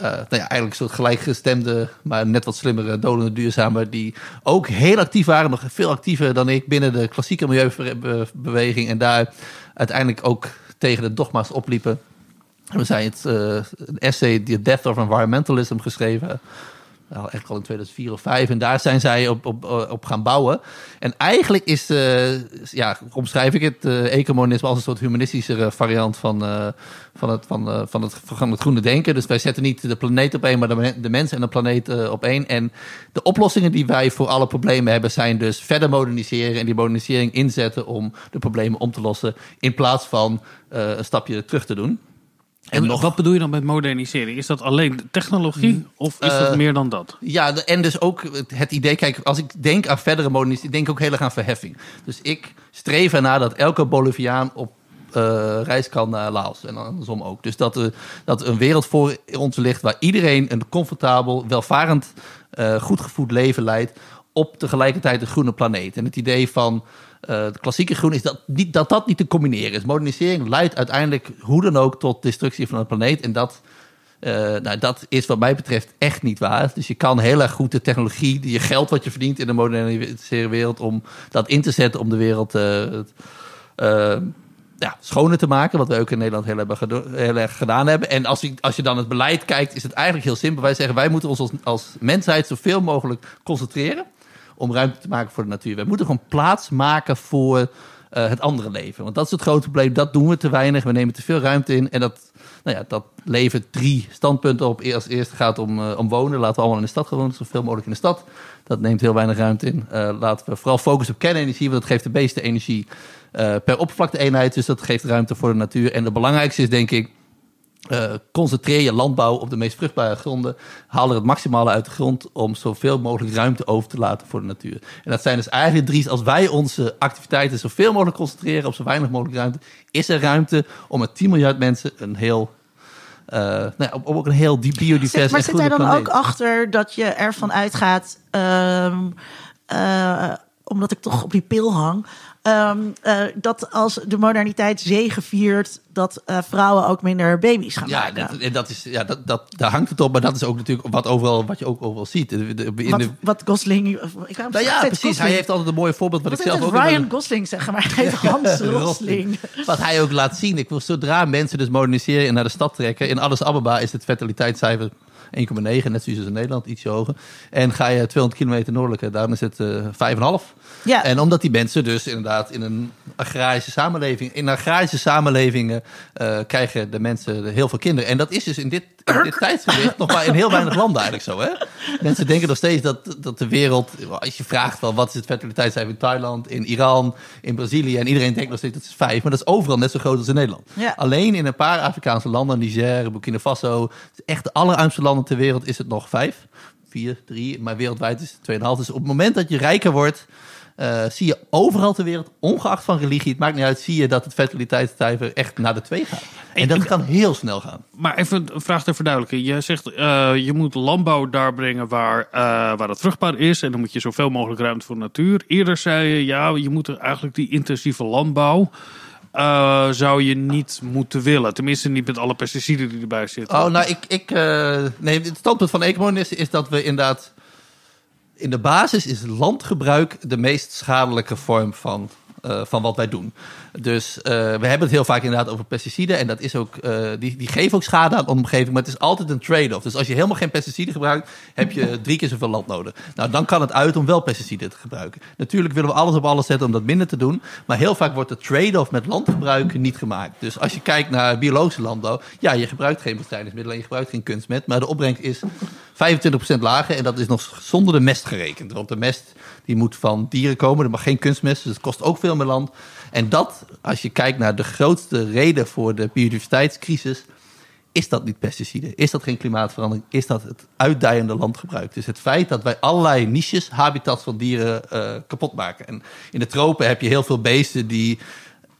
nou ja, eigenlijk een soort gelijkgestemde, maar net wat slimmere, dolende duurzamen, die ook heel actief waren, nog veel actiever dan ik binnen de klassieke milieubeweging en daar uiteindelijk ook tegen de dogma's opliepen. En We zijn het eh, een essay, The Death of Environmentalism, geschreven. Nou, eigenlijk al in 2004 of 5. En daar zijn zij op, op, op gaan bouwen. En eigenlijk is, eh, ja, omschrijf ik het, eh ecomonisme als een soort humanistischere variant van, eh, van, het, van, eh, van, het, van het groene denken. Dus wij zetten niet de planeet op één, maar de, de mens en de planeet eh, op één. En de oplossingen die wij voor alle problemen hebben, zijn dus verder moderniseren en die modernisering inzetten om de problemen om te lossen. In plaats van eh, een stapje terug te doen. En wat bedoel je dan met modernisering? Is dat alleen technologie of is dat Eh, meer dan dat? Ja, en dus ook het- idee, kijk, als ik denk aan verdere modernisering, denk ik ook heel erg aan verheffing. Dus ik streef ernaar dat elke Boliviaan op eh, reis kan naar Laos en andersom ook. Dus dat, er dat een wereld voor ons ligt waar iedereen een comfortabel, welvarend, goed gevoed leven leidt op tegelijkertijd een groene planeet. En het idee van eh de klassieke groen is dat, niet, dat dat niet te combineren is. Modernisering leidt uiteindelijk hoe dan ook tot destructie van de planeet. En dat eh, nou, dat is wat mij betreft echt niet waar. Dus je kan heel erg goed de technologie, je geld wat je verdient in de moderne wereld, om dat in te zetten om de wereld eh, het, ja, schoner te maken. Wat wij ook in Nederland heel, hebben erg gedaan hebben. En als je, als je dan het beleid kijkt, is het eigenlijk heel simpel. Wij zeggen, wij moeten ons als mensheid zoveel mogelijk concentreren om ruimte te maken voor de natuur. Wij moeten gewoon plaats maken voor eh, het andere leven. Want dat is het grote probleem. Dat doen we te weinig. We nemen te veel ruimte in. En dat, nou ja, dat levert drie standpunten op. Als eerste gaat om, eh, om wonen. Laten we allemaal in de stad gaan wonen. Zoveel mogelijk in de stad. Dat neemt heel weinig ruimte in. Eh, laten we vooral focussen op kernenergie. Want dat geeft de meeste energie per oppervlakte eenheid. Dus dat geeft ruimte voor de natuur. En het belangrijkste is denk ik eh, concentreer je landbouw op de meest vruchtbare gronden. Haal er het maximale uit de grond om zoveel mogelijk ruimte over te laten voor de natuur. En dat zijn dus eigenlijk drie. Als wij onze activiteiten zoveel mogelijk concentreren op zo weinig mogelijk ruimte, is er ruimte om met 10 miljard mensen een heel. eh, nou ja, op, op ook een heel die biodivers Zit- maar zit hij dan planeet. ook achter dat je ervan uitgaat, ehm, eh, omdat ik toch op die pil hang, ehm, eh, dat als de moderniteit zegeviert, dat eh, vrouwen ook minder baby's gaan Ja, maken? dat, en dat is, ja dat, dat, daar hangt het op, maar dat is ook natuurlijk wat, overal, wat je ook overal ziet. De- de- in wat, de, wat Gosling... Ik nou ja, precies. Gosling. Hij heeft altijd een mooi voorbeeld wat, Wat ik zelf ook Ryan Gosling, zeg maar. Hij heet Hans Rosling. Wat hij ook laat zien. Ik wil zodra mensen dus moderniseren en naar de stad trekken. In Addis Ababa is het fertiliteitscijfer 1,9, net zoals in Nederland, ietsje hoger. En ga je 200 kilometer noordelijker, daarom is het eh 5,5. Ja. En omdat die mensen dus inderdaad in een agrarische samenleving, in agrarische samenlevingen eh, krijgen de mensen heel veel kinderen. En dat is dus in dit, in dit tijdsgewicht nog maar in heel weinig landen eigenlijk zo. Hè? Mensen denken nog steeds dat, dat de wereld, als je vraagt wel wat is het fertiliteitscijfer in Thailand, in Iran, in Brazilië. En iedereen denkt nog steeds dat is vijf, maar dat is overal net zo groot als in Nederland. Ja. Alleen in een paar Afrikaanse landen, Niger, Burkina Faso, echt de allerarmste landen ter wereld is het nog vijf. Vier, drie, maar wereldwijd is het 2,5. Dus op het moment dat je rijker wordt, eh, zie je overal ter wereld, ongeacht van religie, het maakt niet uit, zie je dat het fertiliteitscijfer echt naar de twee gaat. En dat kan heel snel gaan. Maar even een vraag ter verduidelijking. Je zegt eh, je moet landbouw daar brengen waar, eh, waar het vruchtbaar is. En dan moet je zoveel mogelijk ruimte voor natuur. Eerder zei je, ja, je moet er eigenlijk die intensieve landbouw. zou je niet moeten willen. Tenminste, niet met alle pesticiden die erbij zitten. Oh, nou, ik, ik, eh, nee, het standpunt van ecomonisten is dat we inderdaad... In de basis is landgebruik de meest schadelijke vorm van, eh, van wat wij doen. Dus eh, we hebben het heel vaak inderdaad over pesticiden. En dat is ook, eh, die, die geven ook schade aan de omgeving. Maar het is altijd een trade-off. Dus als je helemaal geen pesticiden gebruikt, heb je drie keer zoveel land nodig. Nou, dan kan het uit om wel pesticiden te gebruiken. Natuurlijk willen we alles op alles zetten om dat minder te doen. Maar heel vaak wordt de trade-off met landgebruik niet gemaakt. Dus als je kijkt naar biologische landbouw, ja, je gebruikt geen bestrijdingsmiddelen en je gebruikt geen kunstmet. Maar de opbrengst is 25% lager. En dat is nog zonder de mest gerekend. Want de mest die moet van dieren komen. Er mag geen kunstmest, dus het kost ook veel meer land. En dat, als je kijkt naar de grootste reden voor de biodiversiteitscrisis, is dat niet pesticiden? Is dat geen klimaatverandering? Is dat het uitdijende landgebruik? Dus het feit dat wij allerlei niches, habitats van dieren eh, kapot maken. En in de tropen heb je heel veel beesten die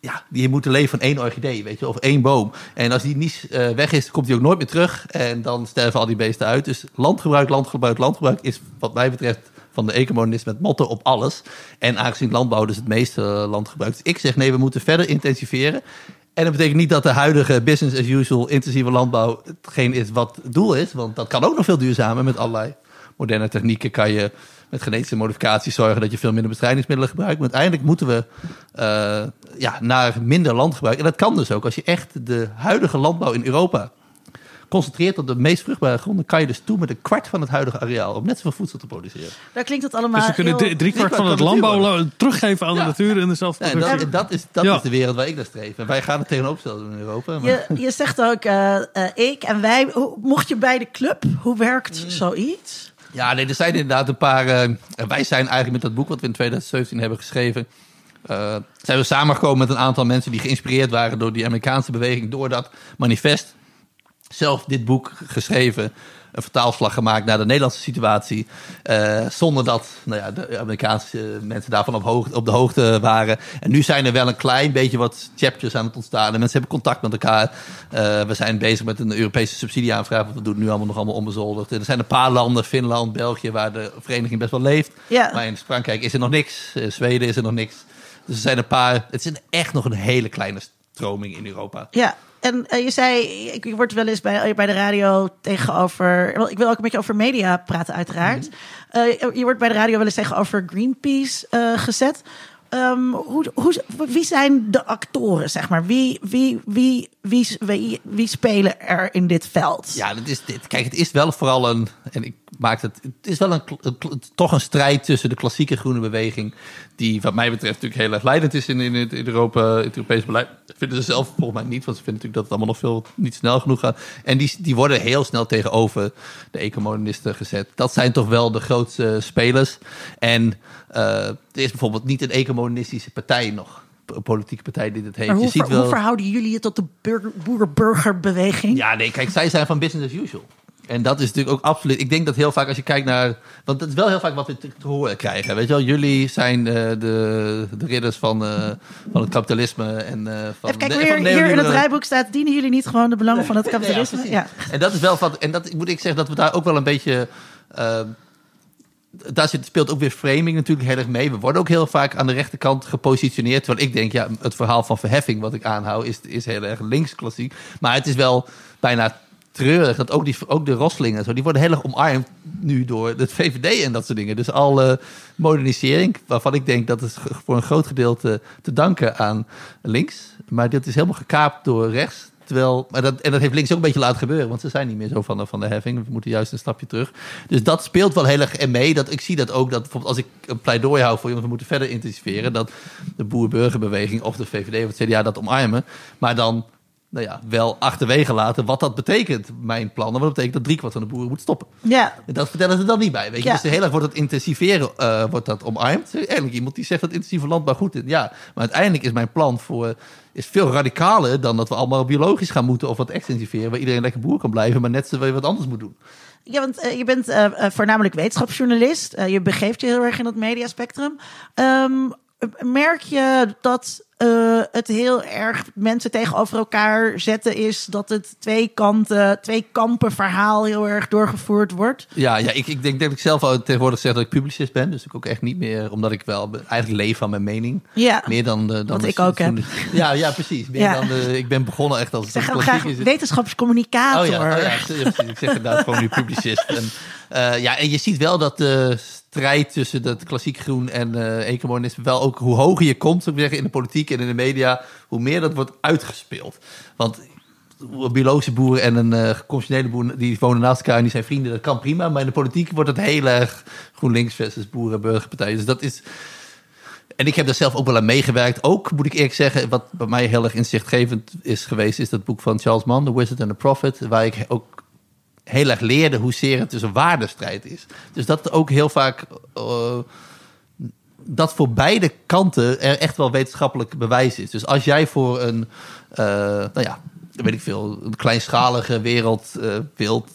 ja, die moeten leven van één orchidee, weet je, of één boom. En als die niche eh, weg is, komt die ook nooit meer terug. En dan sterven al die beesten uit. Dus landgebruik, landgebruik, landgebruik is wat mij betreft van de ecomonisme het motto op alles. En aangezien landbouw dus het meeste land gebruikt. Dus ik zeg nee, we moeten verder intensiveren. En dat betekent niet dat de huidige business as usual intensieve landbouw hetgeen is wat het doel is. Want dat kan ook nog veel duurzamer met allerlei moderne technieken kan je met genetische modificaties zorgen dat je veel minder bestrijdingsmiddelen gebruikt. Maar uiteindelijk moeten we eh, ja, naar minder landgebruik. En dat kan dus ook. Als je echt de huidige landbouw in Europa concentreert op de meest vruchtbare gronden, kan je dus toe met een kwart van het huidige areaal om net zoveel voedsel te produceren. Daar klinkt het allemaal dus we kunnen heel- drie- driekwart driekwart van het landbouw teruggeven aan Ja. de natuur en dezelfde Ja, en dat, dat, is, dat Ja. is de wereld waar ik naar streef. En wij gaan het tegenoverstellen in Europa. Maar... Je, je zegt ook eh, eh, ik en wij. Mocht je bij de club, hoe werkt zoiets? Ja, nee, er zijn inderdaad een paar. eh, wij zijn eigenlijk met dat boek wat we in 2017 hebben geschreven. eh, zijn we samengekomen met een aantal mensen die geïnspireerd waren door die Amerikaanse beweging, door dat manifest. Zelf dit boek geschreven, een vertaalslag gemaakt naar de Nederlandse situatie. eh, zonder dat nou ja, de Amerikaanse mensen daarvan op, hoog, op de hoogte waren. En nu zijn er wel een klein beetje wat chapters aan het ontstaan. En mensen hebben contact met elkaar. Eh, we zijn bezig met een Europese subsidieaanvraag. Want we doen het nu allemaal nog allemaal onbezoldigd. En er zijn een paar landen, Finland, België, waar de vereniging best wel leeft. Ja. Maar in Frankrijk is er nog niks. In Zweden is er nog niks. Dus er zijn een paar. Het is echt nog een hele kleine stroming in Europa. Ja, en eh, je zei, ik word wel eens bij, bij de radio tegenover. wel, Ik wil ook een beetje over media praten, uiteraard. Mhm. Eh, je wordt bij de radio wel eens tegenover Greenpeace eh, gezet. Ehm, hoe, hoe, wie zijn de actoren, zeg maar? Wie, wie, wie, wie, wie, wie spelen er in dit veld? Ja, dat is dit. Kijk, het is wel vooral een. En ik maak het. Het is wel een, toch een strijd tussen de klassieke groene beweging. Die, wat mij betreft, natuurlijk heel erg leidend is in, in, het, in Europa, het Europees beleid. Dat vinden ze zelf volgens mij niet, want ze vinden natuurlijk dat het allemaal nog veel niet snel genoeg gaat. En die, die worden heel snel tegenover de ecomonisten gezet. Dat zijn toch wel de grootste spelers. En eh, er is bijvoorbeeld niet een ecomonistische partij nog politieke partij die dit heeft. Maar hoe, je ziet wel. hoe verhouden jullie je tot de burger- boer-burgerbeweging? Ja, nee, kijk, zij zijn van business as usual. En dat is natuurlijk ook absoluut. Ik denk dat heel vaak als je kijkt naar. Want dat is wel heel vaak wat we te, te horen krijgen. Weet je wel, jullie zijn eh, de, de ridders van, eh, van het kapitalisme. En, eh, van Even kijken, de, hier, hier in het rijboek staat... dienen jullie niet gewoon de belangen van het kapitalisme? Ja, En dat is wel van. En dat moet ik zeggen dat we daar ook wel een beetje. eh, daar zit, speelt ook weer framing natuurlijk heel erg mee. We worden ook heel vaak aan de rechterkant gepositioneerd. Terwijl ik denk, ja, het verhaal van verheffing wat ik aanhoud is, is heel erg links klassiek. Maar het is wel bijna treurig dat ook, die, ook de Rosslingen, en zo, die worden heel erg omarmd nu door het VVD en dat soort dingen. Dus alle modernisering, waarvan ik denk dat is voor een groot gedeelte te danken aan links. Maar dit is helemaal gekaapt door rechts. Terwijl, maar dat, en dat heeft links ook een beetje laten gebeuren, want ze zijn niet meer zo van de, van de heffing. We moeten juist een stapje terug. Dus dat speelt wel heel erg mee. Dat, ik zie dat ook, dat bijvoorbeeld als ik een pleidooi hou voor jongens, we moeten verder intensiveren. Dat de boer-burgerbeweging of de VVD of het CDA dat omarmen. Maar dan nou ja, wel achterwege laten wat dat betekent, mijn plannen. Want dat betekent dat driekwart van de boeren moet stoppen. ja. En dat vertellen ze dan niet bij. Weet je? Ja. Dus heel erg wordt het intensiveren eh, wordt dat omarmd. Eigenlijk iemand die zegt dat intensieve landbouw goed is. Ja, maar uiteindelijk is mijn plan voor is veel radicaler dan dat we allemaal biologisch gaan moeten of wat extensiveren, waar iedereen lekker boer kan blijven, maar net zo weer wat anders moet doen. Ja, want eh, je bent eh, voornamelijk wetenschapsjournalist. Je begeeft je heel erg in dat mediaspectrum. Ehm, merk je dat eh, het heel erg mensen tegenover elkaar zetten is dat het twee kanten, twee kampen verhaal heel erg doorgevoerd wordt? Ja, ja ik, ik denk dat ik zelf al tegenwoordig zeg dat ik publicist ben. Dus ik ook echt niet meer, omdat ik wel eigenlijk leef van mijn mening. Ja. Meer dan, de, dan Wat de ik ook heb. Ja, ja, precies. Meer Ja. dan de, ik ben begonnen echt als Ik zeg graag wetenschapscommunicator. Oh ja, oh ja, ik zeg inderdaad gewoon nu publicist. En, eh, ja, en je ziet wel dat de strijd tussen dat klassiek groen en eh ecomodernisme wel ook hoe hoger je komt, zou zeggen, in de politiek en in de media, hoe meer dat wordt uitgespeeld. Want een biologische boer en een eh conventionele boer, die wonen naast elkaar en die zijn vrienden, dat kan prima. Maar in de politiek wordt het heel erg GroenLinks versus Boeren- en Burgerpartij. Dus dat is... En ik heb daar zelf ook wel aan meegewerkt. Ook, moet ik eerlijk zeggen, wat bij mij heel erg inzichtgevend is geweest... is dat boek van Charles Mann, The Wizard and the Prophet... waar ik ook heel erg leerde hoe zeer het dus een waardestrijd is. Dus dat ook heel vaak... eh, dat voor beide kanten er echt wel wetenschappelijk bewijs is. Dus als jij voor een, eh, nou ja, weet ik veel, een kleinschalige wereld eh, wilt,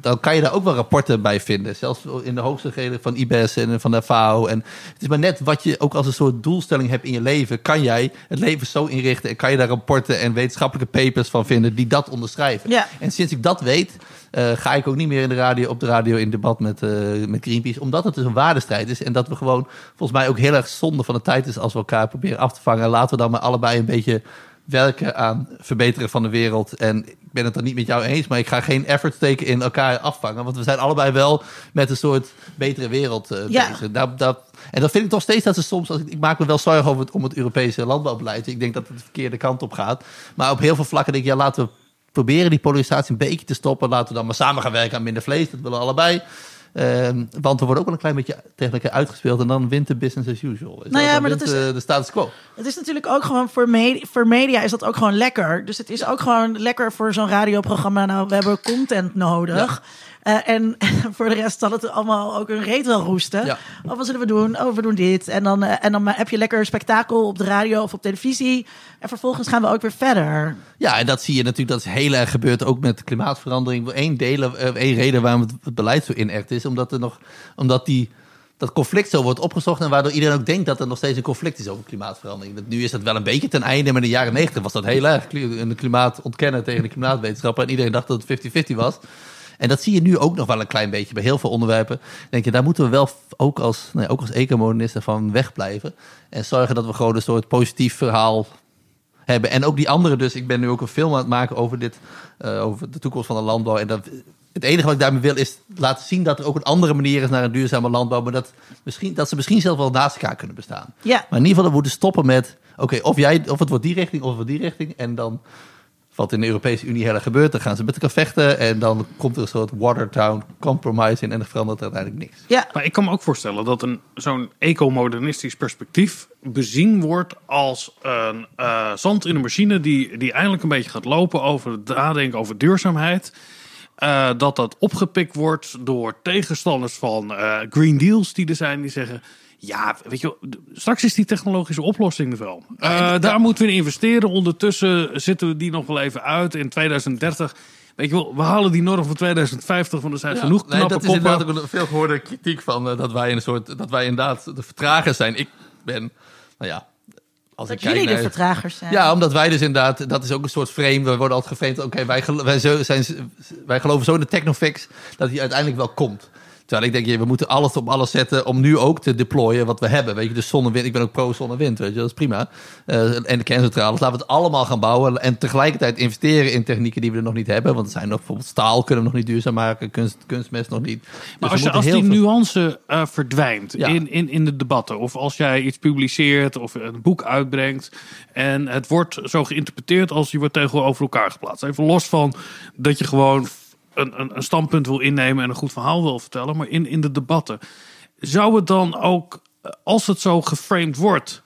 dan kan je daar ook wel rapporten bij vinden. Zelfs in de hoogste greden van IBES en van de FAO. En het is maar net wat je ook als een soort doelstelling hebt in je leven. Kan jij het leven zo inrichten en kan je daar rapporten en wetenschappelijke papers van vinden die dat onderschrijven. Ja. En sinds ik dat weet, eh, ga ik ook niet meer in de radio, op de radio in debat met, eh, met Greenpeace. Omdat het dus een waardestrijd is. En dat we gewoon volgens mij ook heel erg zonde van de tijd is als we elkaar proberen af te vangen. Laten we dan maar allebei een beetje werken aan verbeteren van de wereld. En ik ben het er niet met jou eens, maar ik ga geen effort steken in elkaar afvangen. Want we zijn allebei wel met een soort betere wereld eh, Ja. bezig. Dat, dat, en dat vind ik toch steeds dat ze soms, als ik, ik maak me wel zorgen over het, om het Europese landbouwbeleid. Ik denk dat het de verkeerde kant op gaat. Maar op heel veel vlakken denk ik, ja, laten we proberen die polarisatie een beetje te stoppen. Laten we dan maar samen gaan werken aan minder vlees. Dat willen we allebei. Ehm, want we worden ook wel een klein beetje tegen elkaar uitgespeeld. En dan wint de business as usual. Nou ja, maar dat is- de status quo. Het is natuurlijk ook gewoon voor, me- voor media is dat ook gewoon lekker. Dus het is ook gewoon lekker voor zo'n radioprogramma. Nou, we hebben content nodig. Eh, en voor de rest zal het allemaal ook een reet wel roesten. Ja. Oh, wat zullen we doen? Oh, we doen dit. En dan, eh, en dan heb je lekker spektakel op de radio of op televisie. En vervolgens gaan we ook weer verder. Ja, en dat zie je natuurlijk, dat is heel erg gebeurd ook met klimaatverandering. Eén, delen, eh, één reden waarom het, het beleid zo inert is, omdat er nog, omdat die, dat conflict zo wordt opgezocht en waardoor iedereen ook denkt dat er nog steeds een conflict is over klimaatverandering. Nu is dat wel een beetje ten einde, maar in de jaren negentig was dat heel erg. Een klimaat ontkennen tegen de klimaatwetenschappen en iedereen dacht dat het 50-50 was. En dat zie je nu ook nog wel een klein beetje bij heel veel onderwerpen. Denk je, daar moeten we wel ook als, nou ja, ook als ecomodernisten van wegblijven. En zorgen dat we gewoon een soort positief verhaal hebben. En ook die andere dus. Ik ben nu ook een film aan het maken over dit. eh, over de toekomst van de landbouw. En dat, het enige wat ik daarmee wil is laten zien dat er ook een andere manier is naar een duurzame landbouw. Maar dat, misschien, dat ze misschien zelf wel naast elkaar kunnen bestaan. Ja. Maar in ieder geval, we moeten stoppen met... Oké, of, jij, of het wordt die richting of het wordt die richting. En dan... Wat in de Europese Unie heel erg gebeurt, dan gaan ze met elkaar vechten. En dan komt er een soort Watertown compromise in. En dan verandert er uiteindelijk niks. Ja, Maar ik kan me ook voorstellen dat een zo'n ecomodernistisch perspectief bezien wordt als een eh, zand in een machine die, die eindelijk een beetje gaat lopen over het nadenken over duurzaamheid. eh, dat dat opgepikt wordt door tegenstanders van eh, Green Deals die er zijn. Die zeggen, ja, weet je, wel, straks is die technologische oplossing er wel. Eh, daar moeten we in investeren. Ondertussen zitten we die nog wel even uit in 2030. Weet je wel, we halen die norm van 2050, want er zijn genoeg nee, knappe dat is koppen. inderdaad ook een veel gehoorde kritiek van eh, dat wij een soort dat wij inderdaad de vertragers zijn. Ik ben, nou ja, als Dat ik kijk jullie de vertragers zijn. Ja, omdat wij dus inderdaad, dat is ook een soort frame. We worden altijd geframed, oké, wij, wij, zo- zijn, wij geloven zo in de technofix dat die uiteindelijk wel komt. Terwijl ik denk, ja, we moeten alles op alles zetten om nu ook te deployen wat we hebben. Weet je, dus zon en wind. Ik ben ook pro zon en wind, weet je, dat is prima. Eh, en de kerncentrales, laten we het allemaal gaan bouwen. En tegelijkertijd investeren in technieken die we er nog niet hebben. Want er zijn nog bijvoorbeeld staal kunnen we nog niet duurzaam maken, kunst, kunstmest nog niet. Dus Maar we als, je, als die veel- nuance eh, verdwijnt Ja. in, in, in de debatten, of als jij iets publiceert of een boek uitbrengt en het wordt zo geïnterpreteerd als je wordt tegenover elkaar geplaatst. Even los van dat je gewoon een, een, een standpunt wil innemen en een goed verhaal wil vertellen, maar in, in de debatten. Zou het dan ook, eh, als het zo geframed wordt,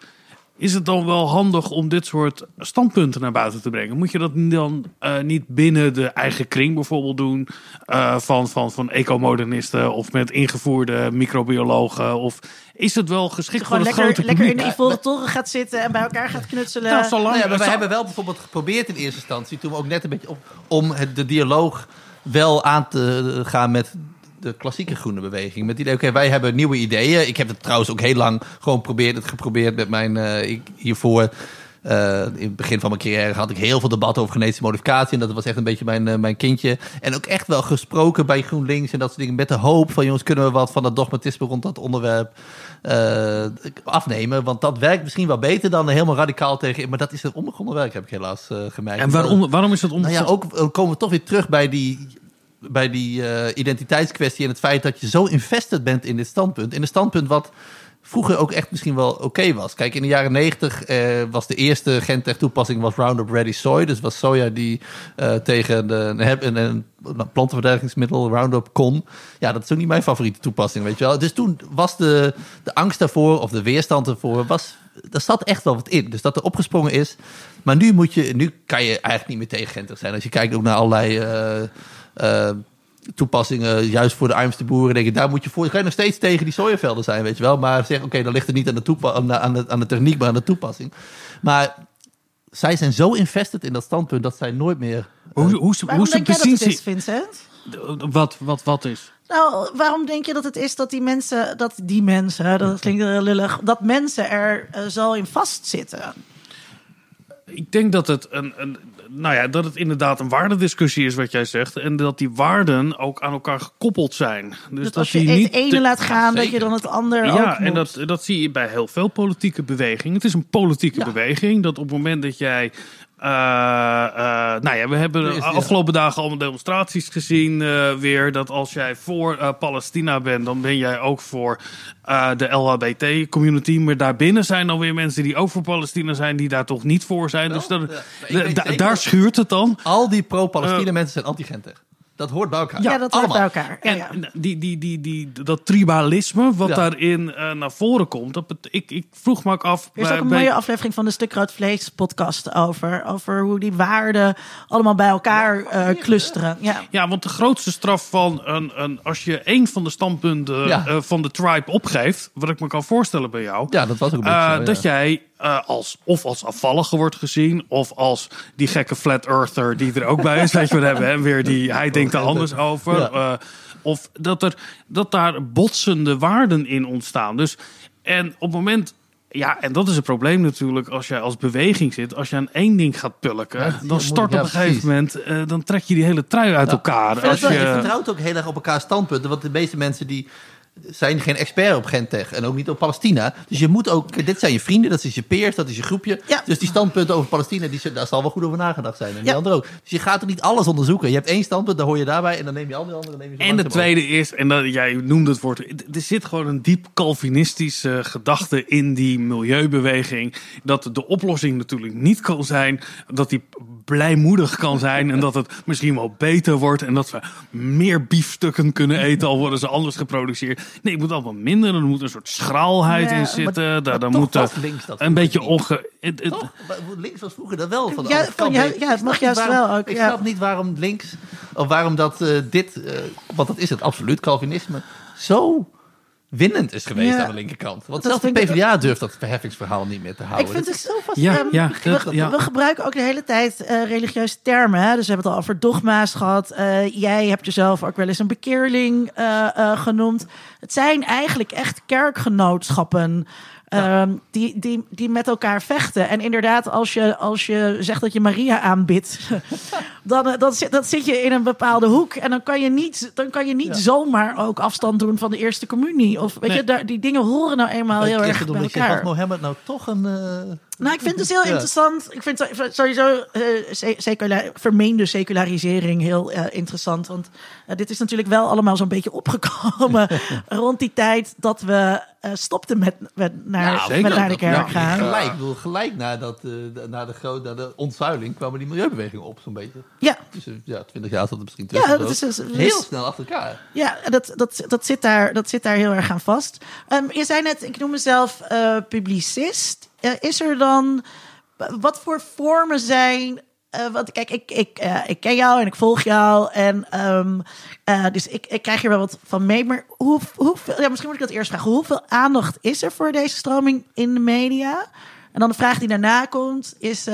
is het dan wel handig om dit soort standpunten naar buiten te brengen? Moet je dat dan eh, niet binnen de eigen kring bijvoorbeeld doen? eh, van, van, van ecomodernisten of met ingevoerde microbiologen? Of is het wel geschikt voor het lekker, grote lekker in de ivoren toren gaat zitten en bij elkaar gaat knutselen. Nou, zolang- Nou ja, maar we zo- hebben wel bijvoorbeeld geprobeerd in eerste instantie, toen we ook net een beetje op, om het, de dialoog wel aan te gaan met de klassieke groene beweging. Met het idee, oké, wij hebben nieuwe ideeën. Ik heb het trouwens ook heel lang gewoon geprobeerd, met mijn, eh, hiervoor, eh, in het begin van mijn carrière had ik heel veel debat over genetische modificatie. En dat was echt een beetje mijn, eh, mijn kindje. En ook echt wel gesproken bij GroenLinks en dat soort dingen. Met de hoop van, jongens, kunnen we wat van dat dogmatisme rond dat onderwerp eh, afnemen? Want dat werkt misschien wel beter dan er helemaal radicaal tegen. Maar dat is een onbegonnen werk, heb ik helaas gemerkt. En waarom, waarom is dat Nou ja, ongeveer? ook komen we toch weer terug bij die, bij die identiteitskwestie en het feit dat je zo invested bent in dit standpunt. In een standpunt wat vroeger ook echt misschien wel oké was. Kijk, in de jaren negentig eh, was de eerste Gentech toepassing was Roundup Ready Soy. Dus was soja die eh, tegen de, een, een, een Roundup kon. Ja, dat is ook niet mijn favoriete toepassing, weet je wel. Dus toen was de, de angst daarvoor of de weerstand ervoor, was, daar zat echt wel wat in. Dus dat er opgesprongen is. Maar nu, moet je, nu kan je eigenlijk niet meer tegen Gentech zijn. Als je kijkt ook naar allerlei... eh, toepassingen, juist voor de armste boeren, denk ik, daar moet je voor. Je kan je nog steeds tegen die sojavelden zijn, weet je wel. Maar zeg, oké, dan ligt het niet aan de, toepa- aan, de, aan, de, aan de techniek, maar aan de toepassing. Maar zij zijn zo invested in dat standpunt dat zij nooit meer. Hoe, hoe, hoe ze denk jij dat precies... het is, Vincent? wat, wat, wat is? Nou, waarom denk je dat het is dat die mensen, dat die mensen, dat klinkt heel lullig, dat mensen er eh, zo in vastzitten? Ik denk dat het een, een, nou ja, dat het inderdaad een waardediscussie is wat jij zegt. En dat die waarden ook aan elkaar gekoppeld zijn. Dus dat als je die het niet ene laat gaan, dat je dan het ander ook Ja, en dat, dat zie je bij heel veel politieke bewegingen. Het is een politieke Ja. beweging dat op het moment dat jij. Eh, eh, nou ja, we hebben de afgelopen dagen allemaal demonstraties gezien eh, weer. Dat als jij voor Palestina bent, dan ben jij ook voor de LHBT-community. Maar daarbinnen zijn dan weer mensen die ook voor Palestina zijn, die daar toch niet voor zijn. Dus dat, Ja, da- daar schuurt het dan. Al die pro-Palestina mensen zijn anti-Gentech. Dat hoort bij elkaar. ja, dat hoort bij elkaar. Ja, En ja. die, die, die, die, dat tribalisme wat Ja. daarin eh, naar voren komt. Dat ik, ik vroeg me ook af. Er is bij- ook een bij- mooie aflevering van de Stuk Rood Vlees podcast over. Over hoe die waarden allemaal bij elkaar eh, clusteren. Ja. Ja, want de grootste straf van een, een als je één van de standpunten Ja. eh, van de tribe opgeeft, wat ik me kan voorstellen bij jou, Ja, dat was ook een beetje zo, ja. dat jij eh, als of als afvallige wordt gezien, of als die gekke flat earther die er ook bij is, weet je wat we hebben, hè? weer die hij denkt er anders over, Ja. eh, of dat er dat daar botsende waarden in ontstaan. Dus en op het moment ja, en dat is het probleem natuurlijk als jij als beweging zit. Als je aan één ding gaat pulken, Ja, dan ja, op een gegeven moment, eh, dan trek je die hele trui uit elkaar. Als je, Je vertrouwt ook heel erg op elkaar standpunten. Want de meeste mensen die zijn geen expert op Gentech. En ook niet op Palestina. Dus je moet ook... Dit zijn je vrienden, dat is je peers, dat is je groepje. Ja. Dus die standpunten over Palestina, die, daar zal wel goed over nagedacht zijn. En die Ja. anderen ook. Dus je gaat ook niet alles onderzoeken. Je hebt één standpunt, dan hoor je daarbij. En dan neem je al die andere. Neem je En de tweede is, en dat, jij noemde het woord, er zit gewoon een diep Calvinistische gedachte in die milieubeweging. Dat de oplossing natuurlijk niet kan zijn dat die blijmoedig kan zijn en dat het misschien wel beter wordt en dat we meer biefstukken kunnen eten al worden ze anders geproduceerd. Nee, het moet allemaal minder. Er moet een soort schraalheid Ja, in maar- zitten. Daar, daar toch moet eh, dat een beetje onge... het- het- Toch? Maar Links was vroeger dat wel. Van Ja, van ja, het snap mag niet juist waarom- wel ook, Ik snap niet waarom links, of waarom dat eh, dit, eh, want dat is het absoluut, Calvinisme, zo winnend is geweest Ja. aan de linkerkant. Want Dat zelfs de ik- PvdA durft dat verheffingsverhaal niet meer te houden. Ik vind het zo vast. Ja, Ehm, ja, we, dat- ja. we gebruiken ook de hele tijd eh, religieuze termen. Hè? Dus we hebben het al over dogma's gehad. Eh, jij hebt jezelf ook wel eens een bekeerling eh, eh, genoemd. Het zijn eigenlijk echt kerkgenootschappen. Ehm, die, die, die met elkaar vechten. En inderdaad, als je, als je zegt dat je Maria aanbidt, dan, eh, dan, zit, dan zit je in een bepaalde hoek. En dan kan je niet, dan kan je niet zomaar ook afstand doen van de eerste communie. Of weet Nee. je, daar, die dingen horen nou eenmaal heel Ik erg het elkaar. Was Mohammed nou toch een... eh, Nou, ik vind het dus heel Ja. interessant. Ik vind sowieso eh, secula- vermeende secularisering heel eh, interessant. Want eh, dit is natuurlijk wel allemaal zo'n beetje opgekomen rond die tijd dat we eh, stopten met, met, naar, Ja, met naar de kerk Ja, gaan. Gelijk, bedoel, gelijk na, dat, eh, de- na, de na de ontzuiling kwamen die milieubewegingen op, zo'n beetje. Ja, Dus ja, 20 jaar zat het misschien Ja, tussen. dat is- dat is- Heel snel achter elkaar. ja dat, dat, dat, zit daar, dat zit daar heel erg aan vast. Ehm, je zei net, ik noem mezelf eh, publicist. Eh, is er dan, wat voor vormen zijn... eh, want kijk, ik, ik, eh, ik ken jou en ik volg jou. En, ehm, eh, dus ik, ik krijg hier wel wat van mee. Maar hoe, hoeveel, ja, misschien moet ik dat eerst vragen. Hoeveel aandacht is er voor deze stroming in de media? En dan de vraag die daarna komt is...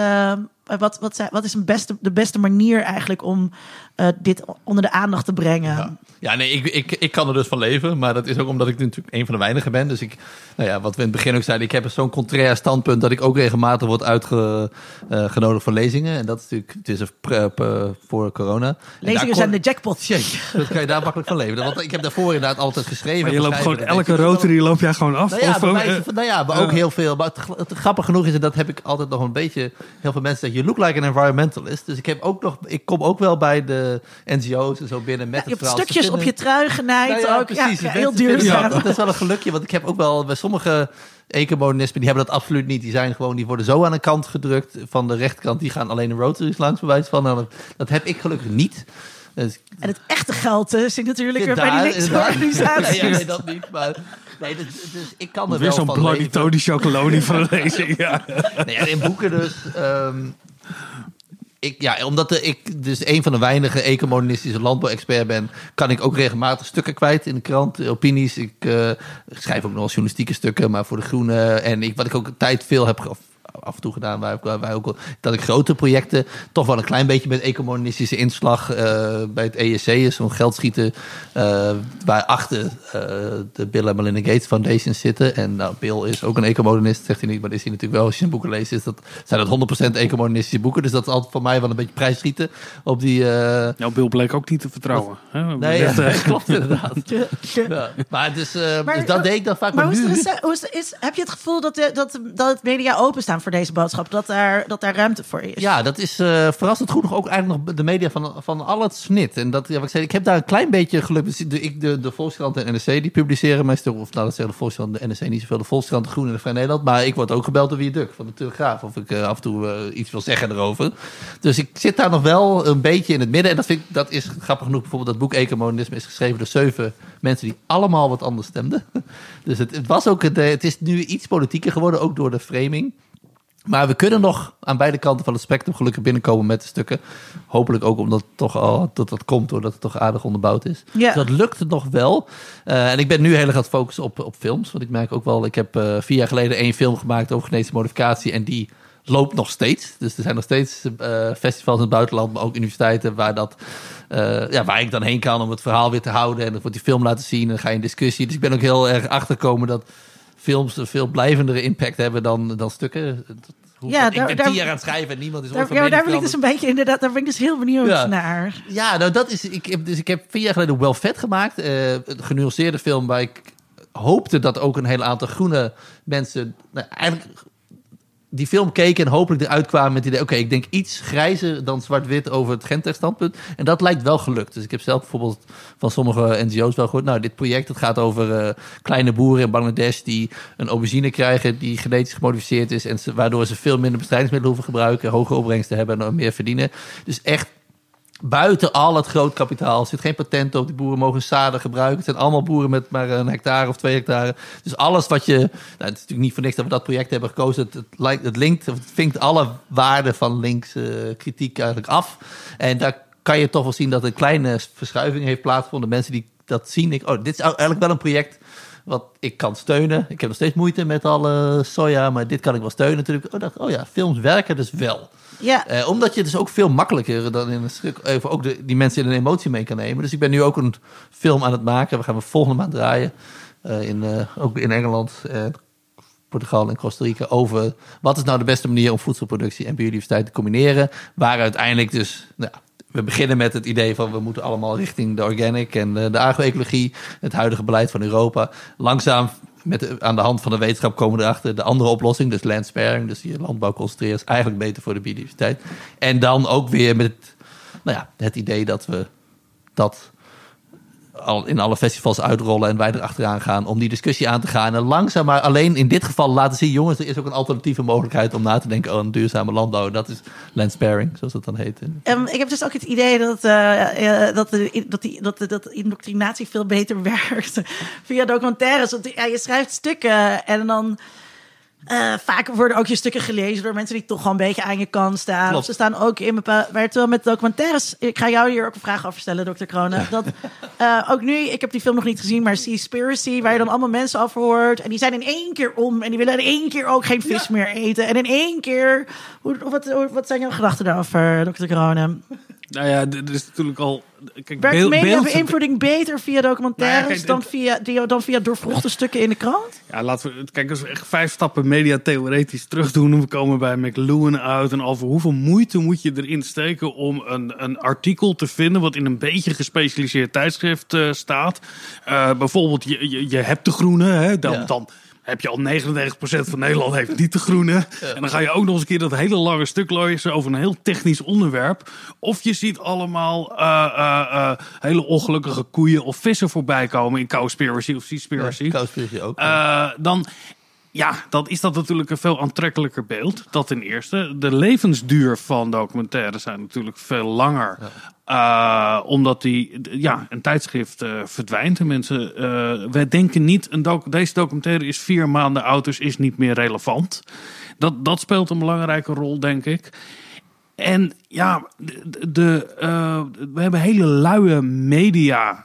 wat, wat, zijn, wat is beste, de beste manier eigenlijk om eh, dit onder de aandacht te brengen? Ja, ja nee, ik, ik, ik kan er dus van leven. Maar dat is ook omdat ik natuurlijk een van de weinigen ben. Dus ik, nou ja, wat we in het begin ook zeiden, ik heb zo'n contrair standpunt dat ik ook regelmatig word uitgenodigd voor lezingen. En dat is natuurlijk, het is een pre- pre- voor corona. Lezingen kon- zijn de jackpot. Jeetje, dat kan je daar makkelijk van leven. Want ik heb daarvoor inderdaad altijd geschreven. maar je loopt gewoon elke je rotary loop jij gewoon af. Nou ja, of, bij eh, wijze van- nou ja, maar ook eh. heel veel. Maar het, het grappig genoeg is, en dat heb ik altijd nog een beetje... Heel veel mensen zeggen, you look like an environmentalist. Dus ik, heb ook nog, ik kom ook wel bij de NGO's en zo binnen met Je het hebt verhaal. stukjes op je trui genaaid Nou ja, ook. precies. Ja, heel duurzaam. Dat, is wel een gelukje, want ik heb ook wel bij sommige ecomonismen, die hebben dat absoluut niet. Die zijn gewoon, die worden zo aan de kant gedrukt van de rechterkant. Die gaan alleen de rotaries langs, bij wijze van. Nou, dat, dat heb ik gelukkig niet. Dus, En het echte geld eh, zit natuurlijk weer bij die daar, linkse inderdaad. organisaties. Nee, ja, nee, dat niet. Maar nee, dus, dus ik kan er Weer wel zo'n Bloody. Tony Chocoloni van een lezing. Ja. Nee, in boeken dus. ehm, ik, ja, omdat de, ik dus een van de weinige ecomonistische landbouwexpert ben, kan ik ook regelmatig stukken kwijt in de krant, opinies. Ik eh, schrijf ook nog journalistieke stukken, maar voor de Groene. En ik, wat ik ook tijd veel heb af en toe gedaan, waar, waar wij ook, dat ik grote projecten toch wel een klein beetje met ecomonistische inslag eh, bij het ESC is, zo'n geldschieten, eh waar achter eh, de Bill en Melinda Gates Foundation zitten. En nou, Bill is ook een ecomonist, zegt hij niet, maar is hij natuurlijk wel. Als je zijn boeken leest, is dat, zijn dat 100% ecomonistische boeken. Dus dat is altijd voor mij wel een beetje prijsschieten op die... eh, Nou, Bill bleek ook niet te vertrouwen. hè? Nee, Dat, ja, klopt inderdaad. Ja. Maar, dus, eh, Maar- dus dat deed ik dan vaak. Maar Maar, hoe is nu... is- hoe is, het- is, heb je het gevoel dat, de, dat, dat het media openstaan voor deze boodschap? Dat daar, dat daar ruimte voor is? Ja, dat is uh, verrassend goed nog ook eigenlijk nog de media van, van al het snit. En dat, ja, ik, zei, ik heb daar een klein beetje geluk. De, ik, de, de Volkskrant en NRC die publiceren meestal, of nou dat zeggen de Volkskrant en de NRC niet zoveel, de Volkskrant, de Groen en de Vrij Nederland. Maar ik word ook gebeld door Wie Duk van de Telegraaf. Of ik uh, af en toe uh, iets wil zeggen erover. Dus ik zit daar nog wel een beetje in het midden. En dat, vind ik, dat is grappig genoeg. Bijvoorbeeld dat boek Ecomonisme is geschreven door zeven mensen die allemaal wat anders stemden. Dus het, het was ook, het, het is nu iets politieker geworden, ook door de framing. Maar we kunnen nog aan beide kanten van het spectrum gelukkig binnenkomen met de stukken. Hopelijk ook omdat het toch al dat dat komt doordat het toch aardig onderbouwd is. Ja. Dus dat lukt het nog wel. Uh, en ik ben nu heel erg aan het focussen op, op films. Want ik merk ook wel, ik heb uh, vier jaar geleden één film gemaakt over genetische modificatie. En die loopt nog steeds. Dus er zijn nog steeds uh, festivals in het buitenland, maar ook universiteiten waar, dat, uh, ja, waar ik dan heen kan om het verhaal weer te houden. En dan wordt die film laten zien en dan ga je in discussie. Dus ik ben ook heel erg achtergekomen dat films een veel blijvendere impact hebben dan, dan stukken. Ja, daar, ik ben tien jaar aan het schrijven en niemand is daar, ja, daar ben ik dus een beetje inderdaad, daar ben ik dus heel benieuwd ja. naar. Ja, nou dat is, ik heb, dus ik heb vier jaar geleden wel vet gemaakt. Uh, een genuanceerde film waar ik hoopte dat ook een hele aantal groene mensen, nou, eigenlijk die film keken en hopelijk eruit kwamen met het idee... oké, ik denk iets grijzer dan zwart-wit over het Gentech-standpunt. En dat lijkt wel gelukt. Dus ik heb zelf bijvoorbeeld van sommige NGO's wel gehoord... nou, dit project het gaat over uh, kleine boeren in Bangladesh... die een aubergine krijgen die genetisch gemodificeerd is... en waardoor ze veel minder bestrijdingsmiddelen hoeven gebruiken... hogere opbrengsten hebben en meer verdienen. Dus echt buiten al het groot kapitaal. Zit geen patent op. Die boeren mogen zaden gebruiken. Het zijn allemaal boeren met maar een hectare of twee hectare. Dus alles wat je... Nou, het is natuurlijk niet voor niks dat we dat project hebben gekozen. Het, het, linkt, of het vinkt alle waarden van links kritiek eigenlijk af. En daar kan je toch wel zien dat een kleine verschuiving heeft plaatsgevonden. Mensen die dat zien, ik, oh, dit is eigenlijk wel een project wat ik kan steunen. Ik heb nog steeds moeite met alle soja, maar dit kan ik wel steunen natuurlijk. Oh, dacht, oh ja, films werken dus wel. Ja, Eh, omdat je dus ook veel makkelijker dan in een stuk even ook de, die mensen in een emotie mee kan nemen. Dus ik ben nu ook een film aan het maken. We gaan we volgende maand draaien. eh, in, eh, ook in Engeland, eh, Portugal en Costa Rica. Over wat is nou de beste manier om voedselproductie en biodiversiteit te combineren. Waar uiteindelijk dus. Nou, we beginnen met het idee van we moeten allemaal richting de organic en eh, de agroecologie. Het huidige beleid van Europa. Langzaam met aan de hand van de wetenschap komen erachter de andere oplossing. Dus land sparing, dus je landbouw concentreren is eigenlijk beter voor de biodiversiteit. En dan ook weer met nou ja, het idee dat we dat al in alle festivals uitrollen en wij erachteraan gaan om die discussie aan te gaan. En langzaam maar alleen in dit geval laten zien, jongens, er is ook een alternatieve mogelijkheid om na te denken over een duurzame landbouw. Dat is land sparing, zoals dat dan heet. Ehm, ik heb dus ook het idee dat, eh, eh, dat, dat, die, dat, dat indoctrinatie veel beter werkt via documentaires. Want je schrijft stukken en dan. Eh, vaak worden ook je stukken gelezen door mensen die toch gewoon een beetje aan je kant staan. Klopt. Of ze staan ook in bepaalde. Maar terwijl met documentaires. Ik ga jou hier ook een vraag over stellen, dokter Kronen. Dat eh, ook nu, ik heb die film nog niet gezien, maar Seaspiracy, waar je dan allemaal mensen over hoort. En die zijn in één keer om. En die willen in één keer ook geen vis meer eten. En in één keer. Hoe, wat, wat zijn jouw gedachten daarover, dokter Kronen? Nou ja, dit is natuurlijk al... Kijk, Werkt beeld- media beeld- beïnvloeding beter via documentaires Nou ja, dan, via, die, dan via doorvrochte stukken in de krant? Ja, laten we... Kijk, als we echt vijf stappen mediatheoretisch terug doen... en we komen bij McLuhan uit... en over hoeveel moeite moet je erin steken... om een, een artikel te vinden... wat in een beetje gespecialiseerd tijdschrift eh, staat. Eh, bijvoorbeeld, je, je, je hebt de groene, hè, dan... Ja. dan heb je al 99% van Nederland heeft niet de groene. En dan ga je ook nog eens een keer dat hele lange stuk lezen over een heel technisch onderwerp. Of je ziet allemaal eh, eh, eh, hele ongelukkige koeien of vissen voorbij komen in Cowspiracy of Seaspiracy. Cowspiracy ook. Dan, ja, dan is dat natuurlijk een veel aantrekkelijker beeld. Dat ten eerste. De levensduur van documentaires zijn natuurlijk veel langer. Eh, omdat die, ja, een tijdschrift eh, verdwijnt. En mensen, eh, wij denken niet, een deze documentaire is vier maanden oud, dus is niet meer relevant. Dat, dat speelt een belangrijke rol, denk ik. En ja, de, we hebben hele luie media.